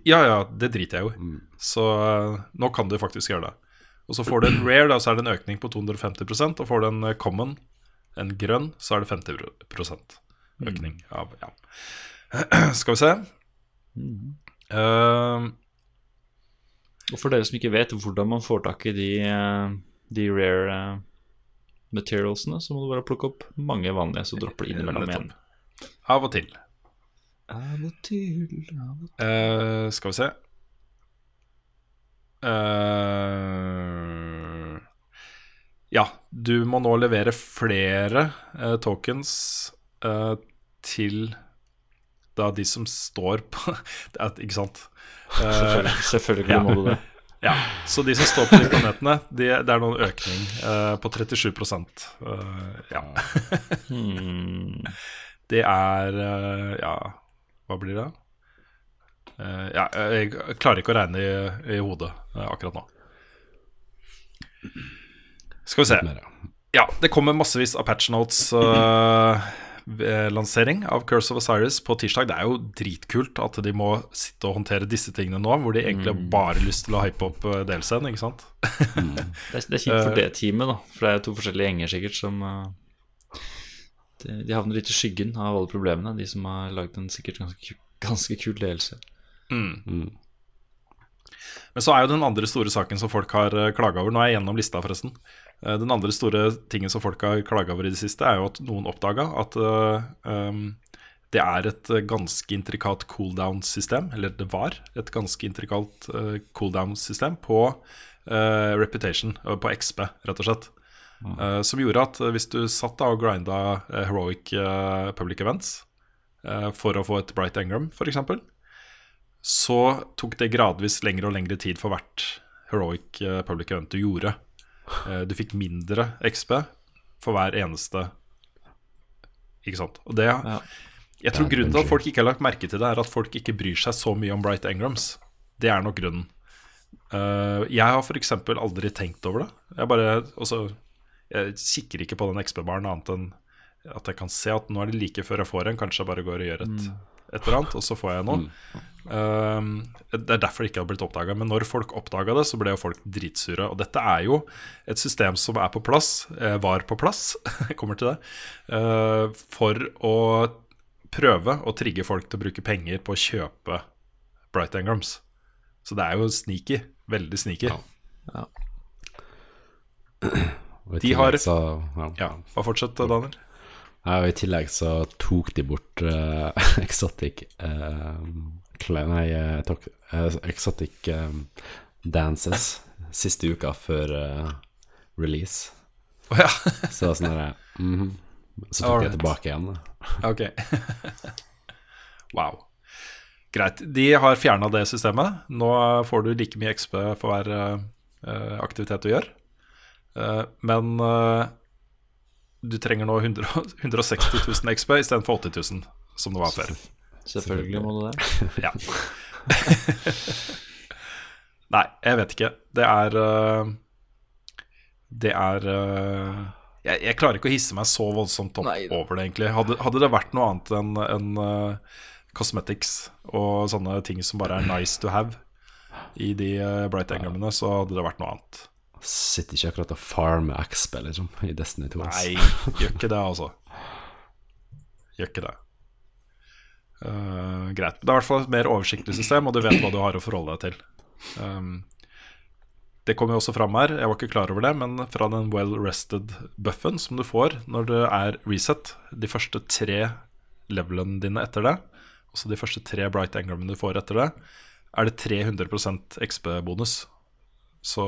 Ja, ja, det driter jeg jo i. Så eh, nå kan du faktisk gjøre det. Og så får du en rare, da, så er det en økning på 250% Og får du en eh, common, en grønn, så er det 50 økning. Av, ja. Skal vi se. Uh, Og for dere som ikke vet hvordan man får tak i de, eh, de rare eh, materialsene, så må du bare plukke opp mange vanlige, så dropper det innimellom igjen. Av og til. Av og til, av og til. Uh, skal vi se Eh, Ja, du må nå levere flere eh, tokens eh, til da de som står på er, Ikke sant? Eh, Selvfølgelig, selvfølgelig ja. må du det. ja, Så de som står på de planetene, de, det er noen økning eh, på 37 uh, Ja. Hmm. Det er eh, Ja, hva blir det? Uh, ja, jeg klarer ikke å regne i, i hodet uh, akkurat nå. Skal vi se. Mer, ja. Ja, det kommer massevis av patch notes eh, lansering av Curse of Osiris på tirsdag. Det er jo dritkult at de må sitte og håndtere disse tingene nå, hvor de egentlig har bare lyst til å hype opp eh, DLC-en, ikke sant? Det, er, det er kjipt for det teamet, da. For det er jo to forskjellige gjenger sikkert som uh, de, de havner litt i skyggen av alle problemene, de som har lagd en sikkert ganske, ganske kul ledelse. Men så er jo den andre store saken som folk har klaga over Nå er jeg gjennom lista, forresten. Eh, Den andre store tingen som folk har klaga over i det siste, er jo at noen oppdaga at eh, um, det er et eh, ganske intrikat cooldown-system, eller det var et ganske intrikat uh, cooldown-system på Reputation, på XP, rett og slett. Eh, som gjorde at hvis du satt da og grinda heroic public events for å få et Bright Engram, f.eks., så tok det gradvis lengre og lengre tid for hvert heroic public event du gjorde. Eh, Du fikk mindre XP for hver eneste Ikke sant. Og det Jeg tror grunnen til at folk ikke har lagt merke til det, er at folk ikke bryr seg så mye om Bright Engrams. Det er nok grunnen. Eh, jeg har f.eks. aldri tenkt over det. Jeg bare også, Jeg kikker ikke på den XP-baren annet enn at jeg kan se at nå er det like før jeg får en. Kanskje jeg bare går og gjør et, et eller annet, og så får jeg noe. Um, det er derfor det ikke har blitt oppdaga. Men når folk oppdaga det, så ble jo folk dritsure. Og dette er jo et system som er på plass, eh, var på plass, jeg kommer til det, uh, for å prøve å trigge folk til å bruke penger på å kjøpe Bright Engrams. Så det er jo sneaky. Veldig sneaky. Ja. ja. De har- Så, ja. Ja, Bare fortsett, Daniel. Ja, og I tillegg så tok de bort uh, Exotic uh, Nei, eh, tok, uh, Exotic Dances siste uka før release. Å ja. Så sånn derre -hmm. Så tok jeg de tilbake igjen. Ok. wow. Greit. De har fjerna det systemet. Nå får du like mye XP for hver aktivitet du gjør. Men du trenger nå 100, 160 000 XP istedenfor 80 000, som det var før. Selvfølgelig må du det. Ja. Nei, jeg vet ikke. Det er eh, Det er eh, jeg, jeg klarer ikke å hisse meg så voldsomt opp Nei over det, egentlig. Hadde, hadde det vært noe annet enn en, uh, cosmetics og sånne ting som bare er nice to have i de uh, Bright Engramene, så hadde det vært noe annet. Sitter ikke akkurat og farmer XB liksom, i Destiny 2. Nei, gjør ikke det, altså. Gjør ikke det. Uh, greit. Det er i hvert fall et mer oversiktlig system, og du vet hva du har å forholde deg til. Um, det kommer jo også fram her, jeg var ikke klar over det, men fra den well rested-buffen som du får når det er reset, de første tre levelene dine etter det, også de første tre Bright Engramene du får etter det, er det 300% XP-bonus. Så,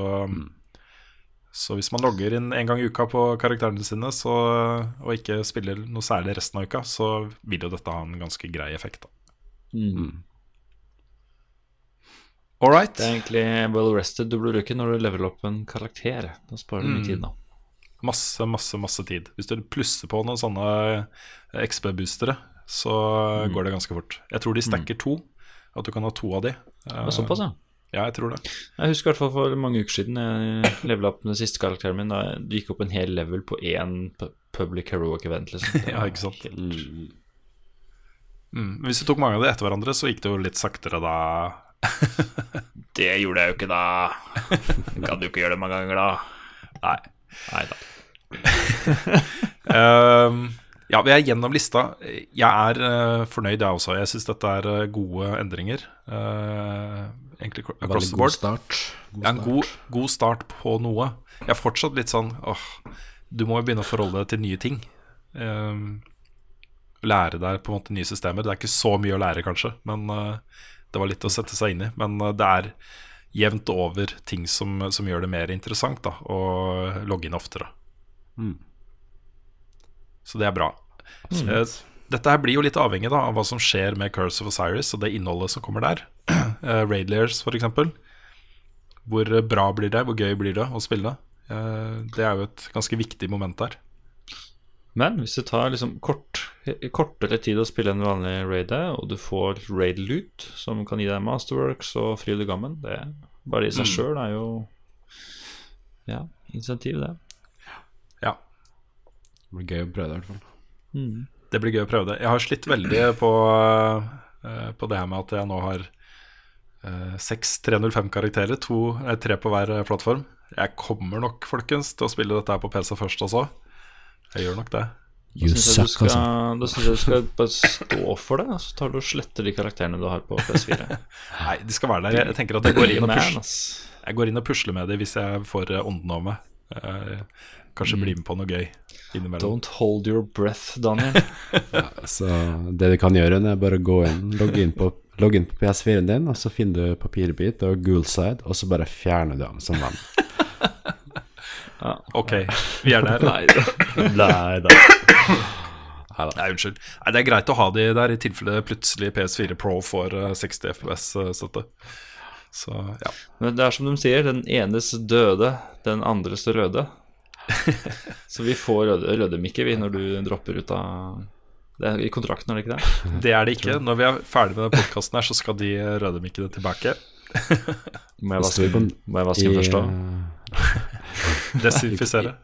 så hvis man logger inn en gang i uka på karakterene sine så, og ikke spiller noe særlig resten av uka, så vil jo dette ha en ganske grei effekt. Da. All right. Det er egentlig well rested du blir bruke når du leveler opp en karakter. Da sparer du mye tid, da. Masse, masse, masse tid. Hvis du plusser på noen sånne XP-boostere, så går det ganske fort. Jeg tror de stacker to. At du kan ha to av de. Såpass, ja. Ja, jeg tror det. Jeg husker i hvert fall for mange uker siden jeg levela opp den siste karakteren min. Da jeg gikk opp en hel level på én public heroic event, liksom. Ja, ikke sant. helt- Mm. Hvis du tok mange av de etter hverandre, så gikk det jo litt saktere da. Det gjorde jeg jo ikke, da. Kan du ikke gjøre det mange ganger, da. Nei. Nei da. um, ja, vi er gjennom lista. Jeg er uh, fornøyd, jeg også. Jeg syns dette er eh, gode endringer. Eh, egentlig across the board. start. God Ja, en god, god start på noe. Jeg er fortsatt litt sånn åh, Du må jo begynne å forholde deg til nye ting. Um, lære deg på en måte nye systemer. Det er ikke så mye å lære, kanskje, men uh, det var litt å sette seg inn i. Men uh, det er jevnt over ting som, som gjør det mer interessant da, å logge inn oftere. Mm. Så det er bra. Eh, dette her blir jo litt avhengig da, av hva som skjer med Curse of Osiris og det innholdet som kommer der. Uh, Raid Layers, f.eks. Hvor bra blir det? Hvor gøy blir det å spille? Uh, det er jo et ganske viktig moment der. Men hvis det tar liksom kort, kortere tid å spille en vanlig raid, og du får raid loot, som kan gi deg masterworks og fryd og gammen, det bare i seg Mm. sjøl er jo ja, insentiv, det. Ja, Det blir gøy å prøve det, i hvert fall. Det blir gøy å prøve det. Jeg har slitt veldig på, eh, på det her med at jeg nå har eh, seks 305-karakterer, to, tre på hver eh, plattform. Jeg kommer nok, folkens, til å spille dette her på PC først også. Jeg gjør nok det. Da syns jeg, altså. skal- da synes jeg du skal bare stå for det, og så tar du og sletter de karakterene du har på PS4. Nei, de skal være der. Jeg, jeg tenker at jeg går inn og pusler, jeg går inn og pusler med dem hvis jeg får ånden over meg. Kanskje kanskje bli med på noe gøy innimellom. Don't hold your breath, Daniel. Så det du kan gjøre, er bare å gå inn, logge inn på, logge inn på PS4-en din, og så finner du papirbit og Goolside, og så bare fjerner du dem som venn. Ok, vi er der. Nei da. Nei da. Nei, unnskyld. Nei, det er greit å ha de der i tilfelle plutselig PS4 Pro får eh, 60 FPS-støtte. Så ja. Men det er som de sier, den enes døde, den andres røde. Så vi får røde, rødemikke, vi, når du dropper ut av Det er i kontrakten, er det ikke det? Det er det ikke. Når vi er ferdig med podkasten her, så skal de røde mikkene tilbake. Må jeg vaske, i kon- må jeg vaske I, først, da? eh, Desinfisere.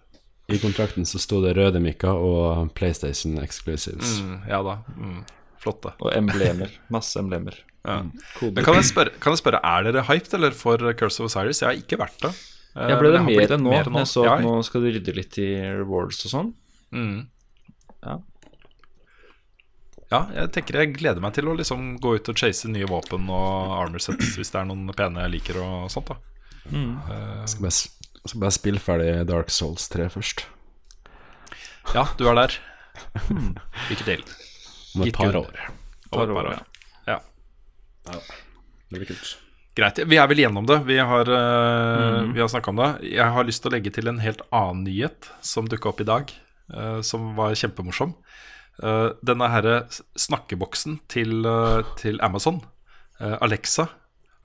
I kontrakten så sto det røde mikker og PlayStation Exclusives. Mm, ja da. Mm, flott, det. Og emblemer. Masse emblemer. Ja. Koder. Men kan jeg, spørre, kan jeg spørre, er dere hyped eller for Curse of Osiris? Jeg har ikke vært det. Eh, Jeg ble det det mer enn nå. mer Jeg så Ja, at nå skal du rydde litt i rewards og sånn. Mm. Ja. Ja, jeg tenker jeg gleder meg til å liksom gå ut og chase nye våpen og armor sets hvis det er noen pene jeg liker og sånt. da Jeg skal bare, jeg skal bare spille ferdig Dark Souls 3 først. Ja, du er der. Lykke til. Om et par år. Om et år, ja. ja. Ja. Det blir kult. Greit. Vi er vel igjennom det. Vi har, uh, mm. -hmm. har snakka om det. Jeg har lyst til å legge til en helt annen nyhet som dukka opp i dag, uh, som var kjempemorsom. Uh, denne herre snakkeboksen til, uh, til Amazon, eh, Alexa,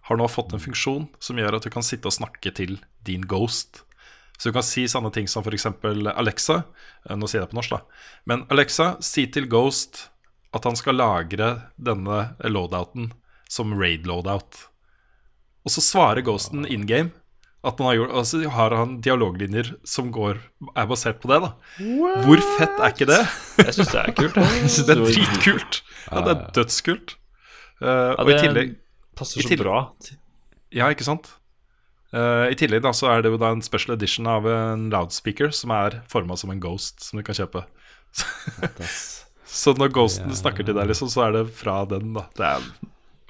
har nå fått en funksjon som gjør at du kan sitte og snakke til din ghost. Så du kan si sånne ting som f.eks. Alexa eh, Nå sier jeg det på norsk, da. Men Alexa, si til Ghost at han skal lagre denne loadouten som raid-loadout. Og så svarer Ghosten in game at han har gjort altså har han dialoglinjer som går, er basert på det, da. Hvor fett er ikke det? Jeg syns det er kult. Jeg synes Det er dritkult. Ja, det er dødskult. Uh, Ja, og i det tillegg passer så tillegg- bra. Ja, ikke sant? Uh, I tillegg da så er det jo da en special edition av en loudspeaker som er forma som en ghost, som du kan kjøpe. Så når ghosten snakker til deg, liksom, så er det fra den, da. Det er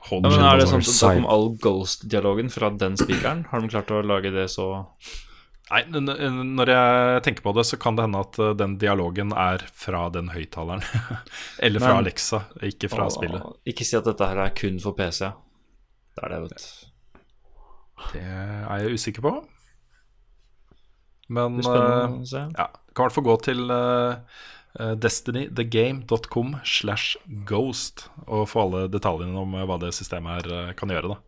hold Ja, men er det sånn at Da kom all Ghost-dialogen fra den spikeren. Har de klart å lage det så Nei, når jeg tenker på det, så kan det hende at uh, den dialogen er fra den høyttaleren. Eller fra Men- Alexa, ikke fra å, spillet. Ikke si at dette her er kun for PC. Det er det, vet du. Det er jeg usikker på. Men uh, ja, kan i hvert fall gå til uh, destinythegame.com slash ghost og få alle detaljene om uh, hva det systemet her uh, kan gjøre. Da.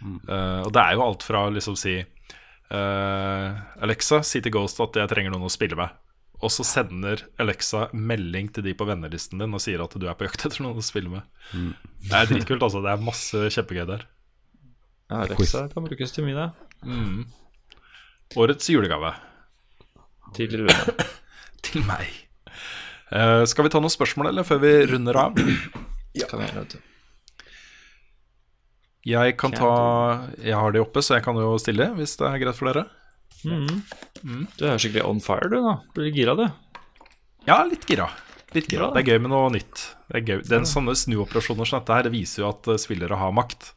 Uh, og det er jo alt fra liksom si uh, Alexa, si til Ghost at jeg trenger noen å spille med. Og så sender Alexa melding til de på vennelisten din og sier at du er på jakt etter noen å spille med. Det er dritkult, altså. Det er masse kjempegøy der. Ja, Alexa kan brukes til mye, det. Årets julegave Til Rune. til meg. Uh, skal vi ta noen spørsmål, eller, før vi runder av? Kan jeg, vet du. Jeg kan ta Jeg har de oppe, så jeg kan jo stille, hvis det er greit for dere. Du er skikkelig on fire, du, da. Blir du gira, du? Ja, litt gira. Litt gira. Ja. Det er gøy med noe nytt. Det er gøy. Den Sånne snuoperasjoner som dette her, det viser jo at eh, spillere har makt.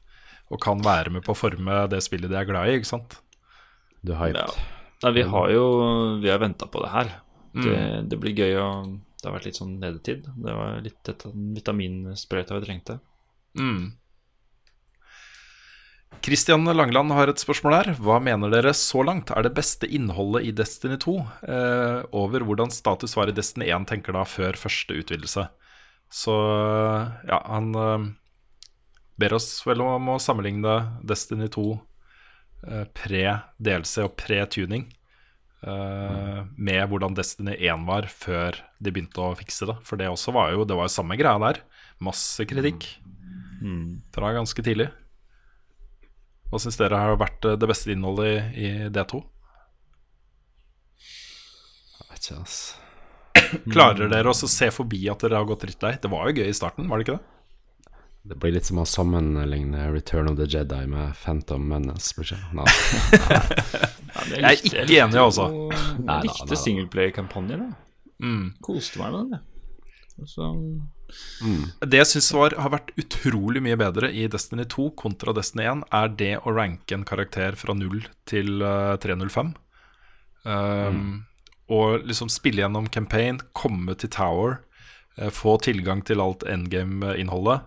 Og kan være med på å forme det spillet de er glad i, ikke sant? Du er hyped. Ja. Nei, vi har jo Vi har venta på det her. Det, det blir gøy å Det har vært litt sånn nedetid. Det var litt et vitaminsprøyta vi trengte. Mm. Kristian Langeland har et spørsmål her. Hva mener dere så langt er det beste innholdet i Destiny 2? Eh, over hvordan status var i Destiny 1, tenker da, før første utvidelse. Så ja, han eh, ber oss vel om å sammenligne Destiny 2 eh, pre-DLC og pre-tuning eh, med hvordan Destiny 1 var før de begynte å fikse det. For det også var jo det var jo samme greia der. Masse kritikk fra ganske tidlig. Hva syns dere har vært eh, det beste innholdet i, i D2? Jeg vet ikke, ass. Klarer dere også å se forbi at dere har gått drittlei? Det var jo gøy i starten, var det ikke det? Det blir litt som å sammenligne Return of the Jedi med Phantom Menace. Nei. det? Nei. Jeg er ikke enig, altså. Nei, Jeg nei, likte nei. singleplayer-kampanjen. Mm. Koste meg med den. Så, Det jeg syns har vært utrolig mye bedre i Destiny 2 kontra Destiny 1, er det å ranke en karakter fra 0 til eh, 305. Um, Og liksom spille gjennom campaign, komme til Tower, eh, få tilgang til alt endgame-innholdet.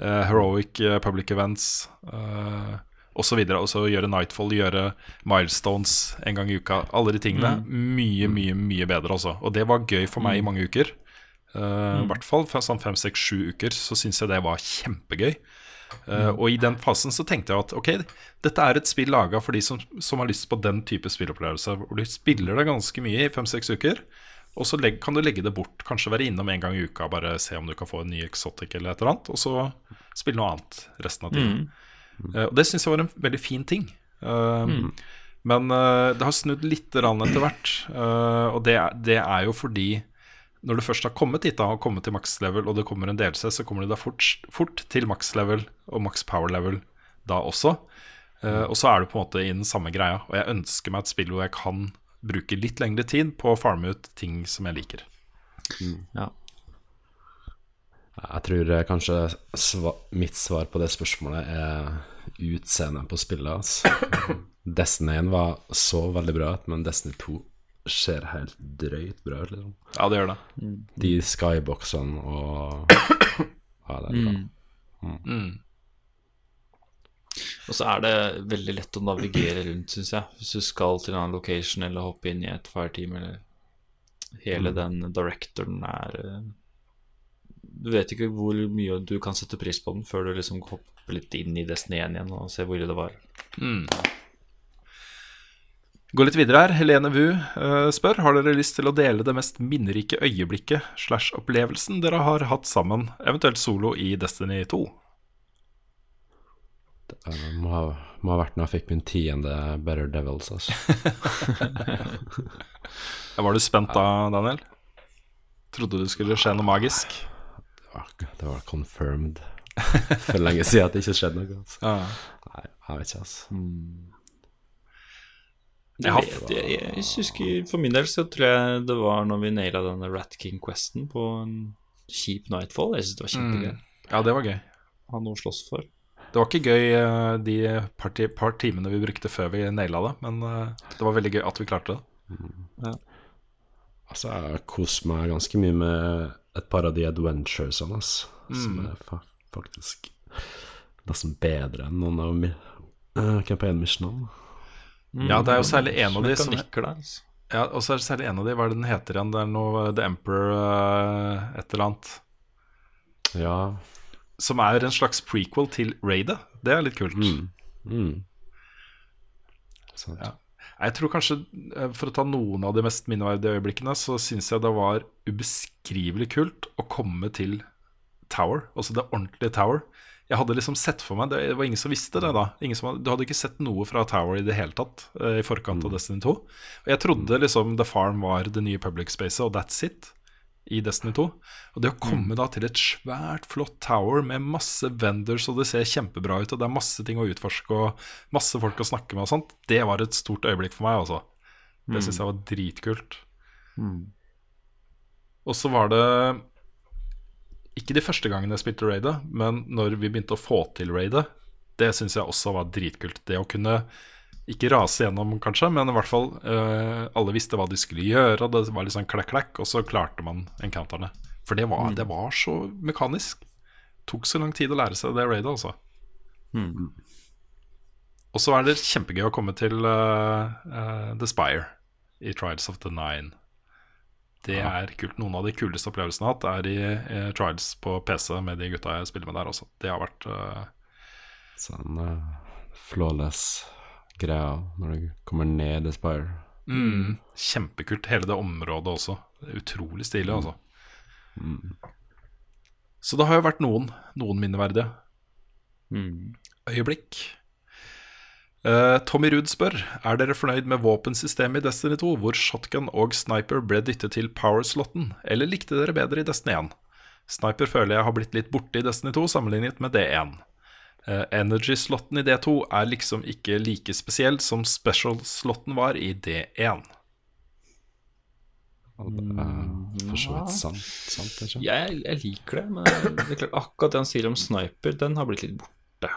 Eh, heroic eh, public events uh, osv. Og så gjøre Nightfall, gjøre milestones en gang i uka. Alle de tingene. Mye, mye, mye bedre, altså. Og det var gøy for meg i mange uker. Uh, I hvert fall sånn fem, seks, sju uker så syns jeg det var kjempegøy. Eh, Og i den fasen så tenkte jeg at ok, dette er et spill laga for de som, som har lyst på den type spillopplevelse. Hvor du spiller det ganske mye i fem-seks uker, og så legg, kan du legge det bort. Kanskje være innom en gang i uka, bare se om du kan få en ny exotic eller et eller annet. Og så spille noe annet resten av tiden. Eh, og det syns jeg var en veldig fin ting. Eh, Men uh, det har snudd litt rann etter hvert. og det, det er jo fordi når du først har kommet hit da, og kommet til max level, og det kommer en delelse, så kommer du da fort, fort til max level og max power level da også. Og så er du på en måte i den samme greia. Og jeg ønsker meg et spill hvor jeg kan bruke litt lengre tid på å farme ut ting som jeg liker. ja. Jeg tror eh, kanskje sva mitt svar på det spørsmålet er utseendet på spillet. Altså. Destiny 1 var så veldig bra ut, men Destiny 2 ser helt drøyt bra ut. Liksom. Ja, det gjør det. De skyboxene og Ja, det er bra. Og så er det veldig lett å navigere rundt, syns jeg. Hvis du skal til en annen location eller hoppe inn i et fireteam eller Hele den directoren er eh, Du vet ikke hvor mye du kan sette pris på den før du liksom hopper litt inn i Destiny 1 igjen og ser hvor ille det var. Gå litt videre her. Helene Wu eh, spør Har dere lyst til å dele det mest minnerike øyeblikket slash opplevelsen dere har hatt sammen, eventuelt solo, i Destiny 2? Det må ha, må ha vært når jeg fikk min tiende Better Devils. Altså. Var du spent da, Daniel? Trodde det skulle skje noe magisk? Det var, det var confirmed for lenge siden at det ikke skjedde noe. Altså. Ja. Nei, jeg vet ikke, altså. Jeg, har... jeg, jeg husker For min del så tror jeg det var når vi naila denne Rat King-questen på en kjip Nightfall. Jeg syns det var kjempegøy. Ja, det var gøy. Ha noe å slåss for. Det var ikke gøy eh, de par, par timene vi brukte før vi naila det, men eh, det var veldig gøy at vi klarte det. Altså, jeg koser meg ganske mye med et par av de adventuresene, altså, som er fa faktisk nesten bedre enn noen av mi- uh, campaign-missionene. Ja, det er jo særlig en av de som nikker der. Ja, og så er det særlig en av de, hva er det den heter igjen? Det er noe The Emperor uh, et eller annet. Ja. Som er en slags prequel til Raidet. Det er litt kult. Mm. Sant. Ja. Jeg tror kanskje, eh, for å ta noen av de mest minneverdige øyeblikkene, så syns jeg det var ubeskrivelig kult å komme til Tower, altså det ordentlige Tower. Jeg hadde liksom sett for meg Det var ingen som visste det da. Ingen som, du hadde ikke sett noe fra Tower i det hele tatt eh, i forkant av Destiny 2. Og jeg trodde liksom The Farm var det nye public spacet, og that's it i Destiny 2. Og det å komme da til et svært, flott tower med masse vendors, og det ser kjempebra ut, og det er masse ting å utforske og masse folk å snakke med og sånt, det var et stort øyeblikk for meg, altså. Det syns jeg var dritkult. Og så var det ikke de første gangene jeg spilte raidet, men når vi begynte å få til raidet, det syns jeg også var dritkult. Det å kunne ikke rase gjennom, kanskje, men i hvert fall uh, alle visste hva de skulle gjøre. og Det var litt sånn klekk-klekk, og så klarte man encounterne. For det var, det var så mekanisk. Tok så lang tid å lære seg det raidet, altså. Og så er det kjempegøy å komme til uh, uh, The Spire i Trials of the Nine. Det er kult. Noen av de kuleste opplevelsene jeg har hatt, er i uh, Trials på PC med de gutta jeg spiller med der også. Det har vært Sånn flawless greia når du kommer ned i Spire. mm, kjempekult. Hele det området også. Utrolig stilig, altså. Så det har jo vært noen, noen minneverdige øyeblikk. Eh, Tommy Ruud spør Er dere fornøyd med våpensystemet i Destiny 2, hvor shotgun og sniper ble dyttet til power-slotten, eller likte dere bedre i Destiny 1? Sniper føler jeg har blitt litt borte i Destiny 2 sammenlignet med D1. Eh, Energy-slotten i D2 er liksom ikke like spesiell som special-slotten var i D1. Og er for så vidt sant, sant ikke? Jeg, jeg liker det, men det er klart, akkurat det han sier om sniper, den har blitt litt borte.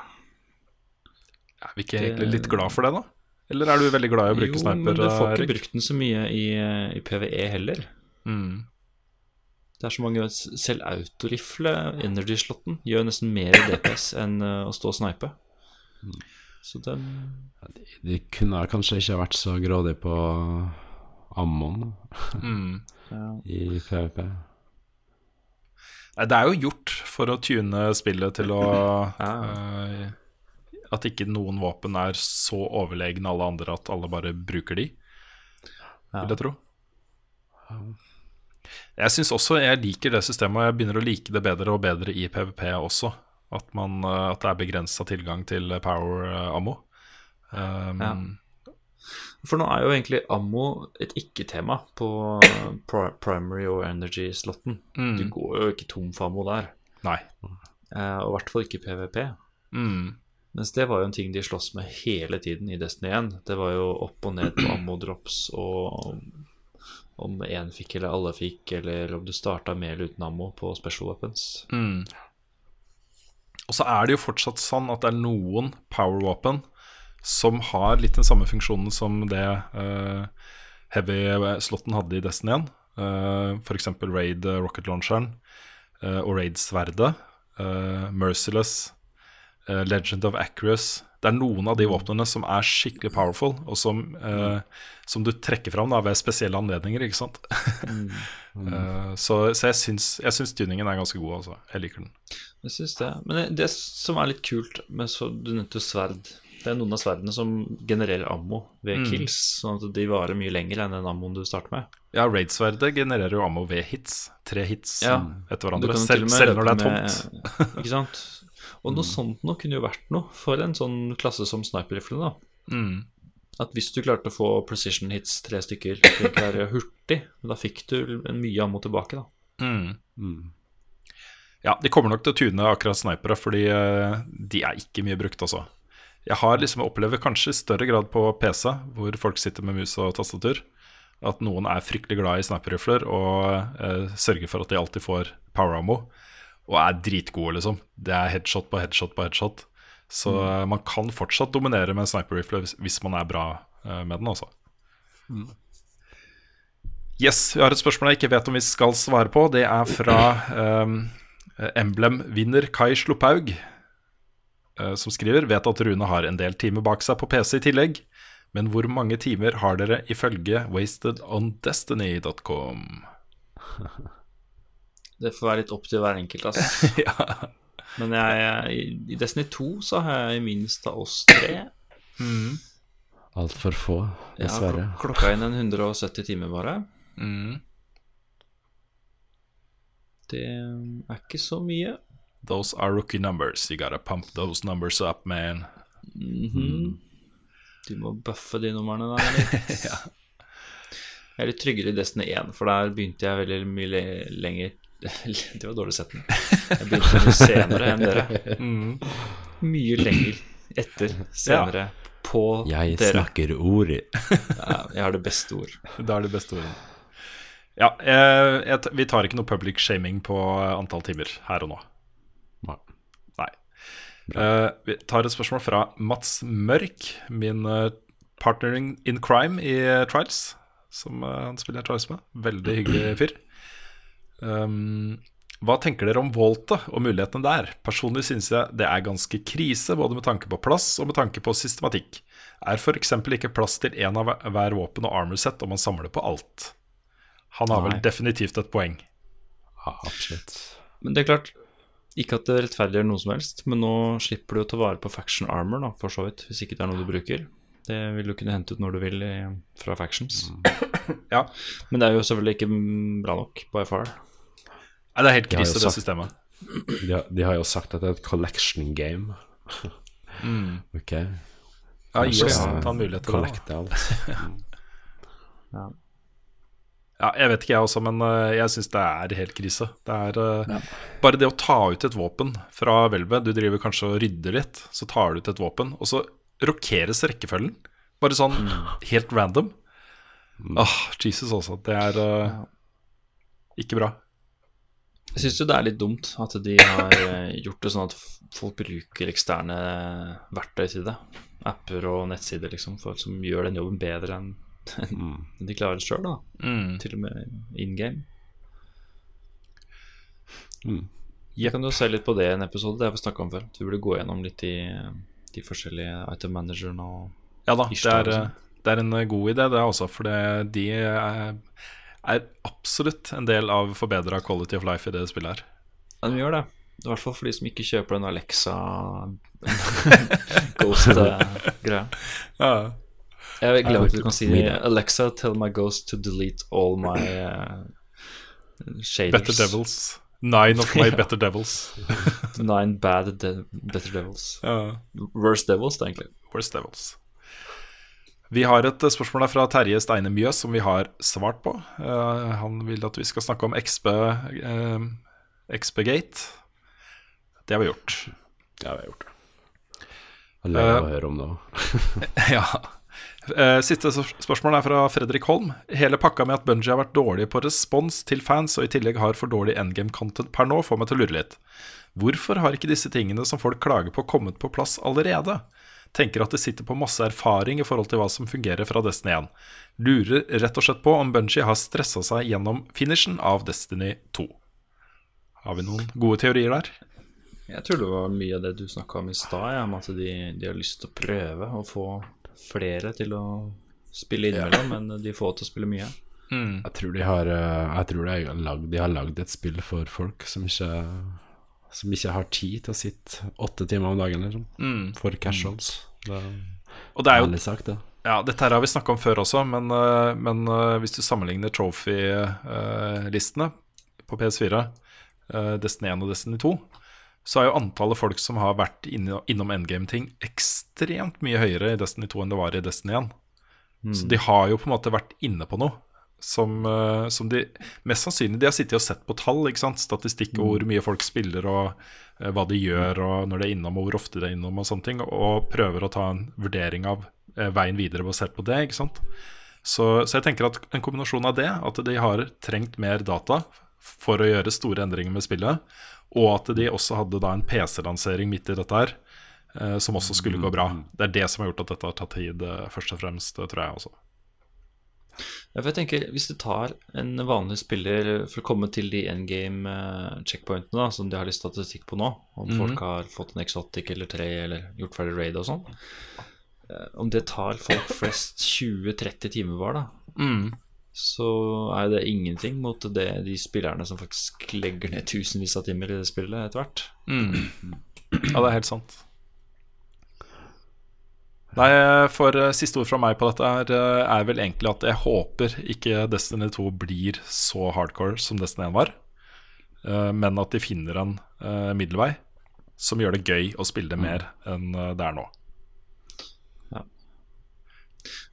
Er vi ikke egentlig litt glad for det, da? Eller er du veldig glad i å bruke jo, sniper? men du får ikke Erik? brukt den så mye i, i PVE heller. Mm. Det er så mange Selv autorifle, energy-slotten, gjør nesten mer DPS enn eh, å stå og snipe. Så den De kunne kanskje ikke vært så grådige på ammon Mm. i PVP. Nei, Det er jo gjort for å tune spillet til å eh, At ikke noen våpen er så overlegne alle andre at alle bare bruker de, vil jeg tro. Jeg syns også jeg liker det systemet, og jeg begynner å like det bedre og bedre i PVP også. At, man, eh, at det er begrensa tilgang til power eh, ammo. Um, Ja. For nå er jo egentlig ammo et ikke-tema på primary og energy-slotten. Du går jo ikke tom for ammo der, Nei. eh, og i hvert fall ikke PVP. Mm. Mens det var jo en ting de sloss med hele tiden i Destiny 1. Det var jo opp og ned på ammo-drops og om én fikk eller alle fikk, eller om du starta med eller uten ammo på special weapons. Mm. Og så er det jo fortsatt sånn at det er noen power weapon som har litt den samme funksjonen som det uh, heavy-slotten hadde i Destiny 1. Uh, F.eks. Raid eh, rocket launcheren uh, og Raid-sverdet. Uh, Merciless, eh, Legend of Acrus. Det er noen av de våpnene som er skikkelig powerful, og som, eh, som du trekker fram da, ved spesielle anledninger. ikke sant? Eh, så så jeg, syns, jeg syns tuningen er ganske god. Altså. Jeg liker den. Jeg synes det. Men det, det som er litt kult med så, Du nevnte jo sverd. Det er noen av sverdene som genererer ammo ved kills, sånn at de varer mye lenger enn den ammoen du starter med. Ja, Raid-sverdet genererer jo ammo ved hits. Tre hits Ja. etter hverandre. Selv, selv når det er tomt. med- Ikke sant? Og noe sånt noe kunne jo vært noe for en sånn klasse som sniperrifle, da. Mm. At hvis du klarte å få precision hits tre stykker, kunne være hurtig, da fikk du mye ammo tilbake, da. Mm. Ja, de kommer nok til å tune akkurat snipere, fordi eh, de er ikke mye brukt, altså. Jeg har liksom opplever kanskje i større grad på PC, hvor folk sitter med mus og tastatur, at noen er fryktelig glad i sniperrifler og eh, sørger for at de alltid får power ammo, og er dritgode, liksom. Det er headshot på headshot på headshot. Så mm. man kan fortsatt dominere med en sniper rifle hvis, hvis man er bra eh, med den, altså. Yes, vi har et spørsmål jeg ikke vet om vi skal svare på. Det er fra um, Emblem-vinner Kai Slophaug, eh, som skriver Vet at Rune har en del timer bak seg på PC i tillegg, men hvor mange timer har dere ifølge wastedondestiny.com? Det får være litt opp til hver enkelt, altså. ja. Men jeg, jeg, i Destiny 2 så har jeg minst av oss tre. Altfor få, Jeg har klok- klokka inn en 170 timer bare. Mm. Det er ikke så mye. Those are rookie numbers. You gotta pump those numbers up, man. Mhm. Du må buffe de numrene der litt. Jeg er litt tryggere i Destiny 1, for der begynte jeg veldig mye le- lenger Det var dårlig setning. Jeg begynte mye senere enn dere. Mye lenger etter, senere, på Jeg dere. snakker ord Ja, jeg har det beste ord. Da er det beste ordet. Ja, jeg, jeg, vi tar ikke noe public shaming på eh, antall timer her og nå. Nei. Nei. Eh, vi tar et spørsmål fra Mats Mørk, min uh, partner in, crime i uh, Trials. Som eh, han spiller Trials med. Veldig hyggelig fyr. Um, hva tenker dere om Volta og mulighetene der? Personlig synes jeg det er ganske krise, både med tanke på plass og med tanke på systematikk. Er f.eks. ikke plass til én av hver- våpen og armor set om man samler på alt? Han har vel definitivt et poeng. Ja, absolutt. Men det er klart, ikke at det rettferdiggjør noe som helst, men nå slipper du å ta vare på faction armor, da, for så vidt, hvis ikke det er noe du bruker. Det vil du kunne hente ut når du vil i, fra factions. Ja. Men det er jo selvfølgelig ikke mm, bra nok, by far. Nei, det er helt De krise, det sagt- systemet. De har, de har jo sagt at det er et collection game. Ok. Ja, gi oss en mulighet til det. da. Collecte alt. Ja, jeg vet ikke jeg også, men øh, jeg syns det er helt krise. Det er ja. Bare det å ta ut et våpen fra hvelvet Du driver kanskje og rydder litt, så tar du ut et våpen, og så rokeres rekkefølgen. Bare sånn helt random. Åh, Jesus også. Det er uh, ikke bra. Jeg syns jo det er litt dumt at de har eh, gjort det sånn at folk bruker eksterne verktøy til det. Apper og nettsider liksom, for, som gjør den jobben bedre enn enn de klarer sjøl, da. Mm. Til og med in game. Mm. Jeg kan jo se litt på det i en episode, det har vi snakka om før. Du burde gå gjennom litt de, de forskjellige item managerne og Ja da, det er, sånn. det er en øh, god idé, det også, for det, de er, er absolutt en del av forbedra quality of life i det spillet her. Ja, de gjør det. I hvert fall for de som ikke kjøper den Alexa Ghost-greia. Ja. Jeg glemmer at du kan si det. Alexa, tell my ghost to delete all my uh, shaders. Better Devils. Nine of my better devils. Nine bad de better devils. Ja. Worst devils, det, egentlig. Worst Devils. Vi har et eh, spørsmål fra Terje Steine Mjøs som vi har svart på. Uh, han vil at vi skal snakke om XP, uh, XP-gate. Det har vi gjort. Det har vi gjort det. Jeg er lei av å høre om det òg. ja. Eh, Siste spørsmål er fra Fredrik Holm. Hele pakka med at Bungie har vært dårlig på respons til fans, og i tillegg har for dårlig endgame-content per nå, får meg til å lure litt. Hvorfor har ikke disse tingene som folk klager på, kommet på plass allerede? Tenker at det sitter på masse erfaring i forhold til hva som fungerer fra Destiny 1. Lurer rett og slett på om Bungie har stressa seg gjennom finishen av Destiny 2. Har vi noen gode teorier der? Jeg tror det var mye av det du snakka om i stad, om at de, de har lyst til å prøve å få flere til å spille innimellom, men de får til å spille mye. Jeg tror de har eh, Jeg tror de har lagd, de har lagd et spill for folk som ikke Som ikke har tid til å sitte åtte timer om dagen, liksom. For casuals. Det Og det er jo sagt, det. Ja, dette her har vi snakka om før også, men, øh, men øh, hvis du sammenligner trophy-listene på PS4, øh, Destiny 1 og Destiny 2, så er jo antallet folk som har vært innom endgame-ting, ekstremt mye høyere i Destiny 2 enn det var i Destiny 1. Så de har jo på en måte vært inne på noe som, øh, som de Mest sannsynlig de har sittet og sett på tall, ikke sant? statistikk og hvor mye folk spiller og øh, hva de gjør og når de er innom og hvor ofte de er innom og sånne ting, og prøver å ta en vurdering av eh, veien videre basert på det. ikke sant? Så, så jeg tenker at en kombinasjon av det, at de har trengt mer data for å gjøre store endringer med spillet, og at de også hadde da en PC-lansering midt i dette her, eh, som også skulle gå bra. Det er det som har gjort at dette har tatt tid, eh, først og fremst, eh, tror jeg også. Ja, jeg tenker, Hvis du tar en vanlig spiller for å komme til de endgame eh, checkpointene da, som de har litt statistikk på nå, om folk har fått en exotic eller tre eller gjort ferdig raid og sånn Om det tar folk flest 20-30 timer hver, da, så er det ingenting mot det, de spillerne som faktisk legger ned tusenvis av timer i det spillet etter hvert. Ja, det er helt sant. Nei, for eh, siste ord fra meg på dette er, eh, er vel egentlig at jeg håper ikke Destiny 2 blir så hardcore som Destiny 1 var, eh, men at de finner en middelvei som gjør det gøy å spille det mer enn det er nå.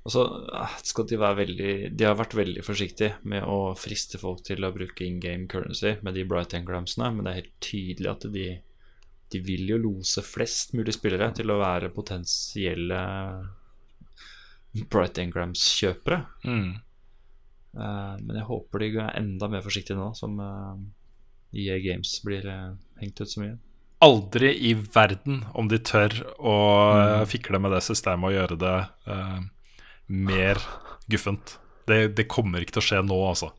Og så eh, skal de være veldig De har vært veldig forsiktige med å friste folk til å bruke in game currency med de bright engramsene, men det er helt tydelig at de, de vil jo lose flest mulig spillere til å være potensielle bright engrams-kjøpere. Mm. Uh, men jeg håper de er enda mer forsiktige nå, som uh, EA Games blir uh, hengt ut så mye. Aldri i verden om de tør å mm. fikle med det systemet og gjøre det eh, mer guffent. Det, det kommer ikke til å skje nå, altså.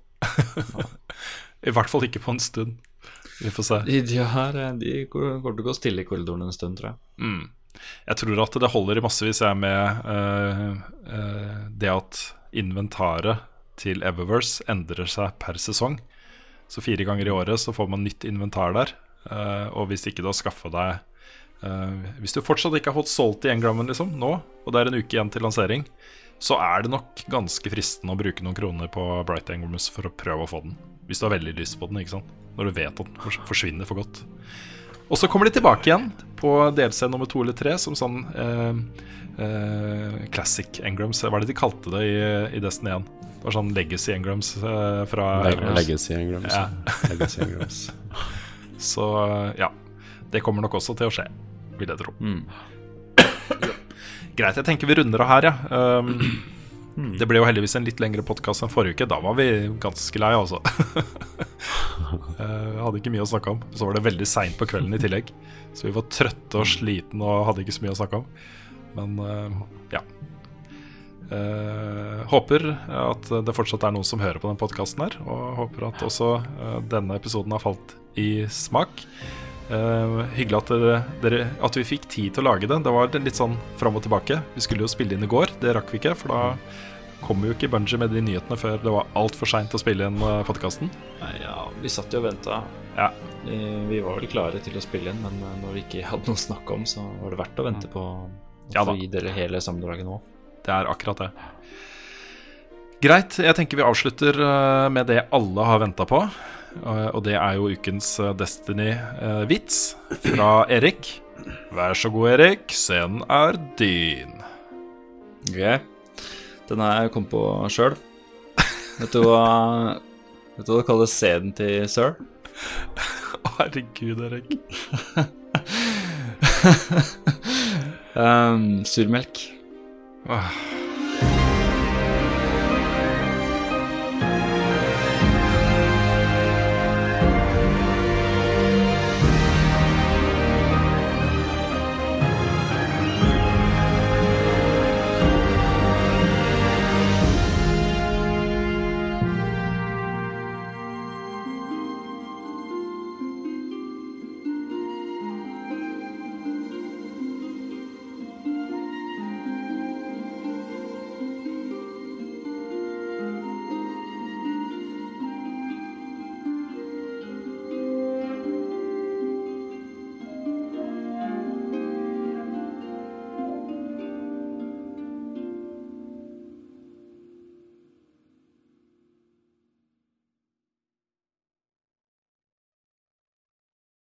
I hvert fall ikke på en stund. Vi får se. De, de, har, eh, de går til å gå stille i korridoren en stund, tror jeg. Mm. Jeg tror at det holder i massevis jeg med uh, uh, det at inventaret til Eververse endrer seg per sesong. Så fire ganger i året så får man nytt inventar der. Uh, og hvis ikke du har skaffa deg Hvis du fortsatt ikke har fått solgt i engrammen liksom, nå, og det er en uke igjen til lansering, så er det nok ganske fristende å bruke noen kroner på Bright Engramus for å prøve å få den. Hvis du har veldig lyst på den, ikke sant. Når du vet at den forsvinner for godt. Og så kommer de tilbake igjen på DLC nummer to eller tre som sånn eh, eh, classic engrams. Hva er det de kalte det i, i Destiny 1? Det var sånn legacy engrams eh, fra Leg Eververse. Legacy engrams. Ja. Legacy engrams. Så ja, det kommer nok også til å skje, vil jeg tro. Mm. Greit, jeg tenker vi runder av her, ja. Um, det ble jo heldigvis en litt lengre podkast enn forrige uke. Da var vi ganske lei, altså. uh, hadde ikke mye å snakke om. Så var det veldig seint på kvelden i tillegg. Så vi var trøtte og slitne og hadde ikke så mye å snakke om. Men uh, ja. Uh, håper at det fortsatt er noen som hører på den podkasten her. Og håper at også denne episoden har falt i smak. Eh, hyggelig at, dere, dere, at vi fikk tid til å lage det. Det var litt sånn fram og tilbake. Vi skulle jo spille inn i går, det rakk vi ikke. For da kom jo ikke Bunji med de nyhetene før det var altfor seint å spille inn podkasten. Nei, ja, vi satt jo og venta. Ja. Vi var vel klare til å spille inn, men eh, når vi ikke hadde noe å snakke om, så var det verdt å vente på å Ja gi dere hele sammendraget nå. Det er akkurat det. Greit. Jeg tenker vi avslutter eh, med det alle har venta på. Eh, Og det er jo ukens eh, Destiny-vits fra Erik. Vær så god, Erik. Scenen er din. Ok, Den har jeg kommet på sjøl. Vet du hva Vet du hva du kaller sæden til sir? Herregud, Erik. um, surmelk. Åh,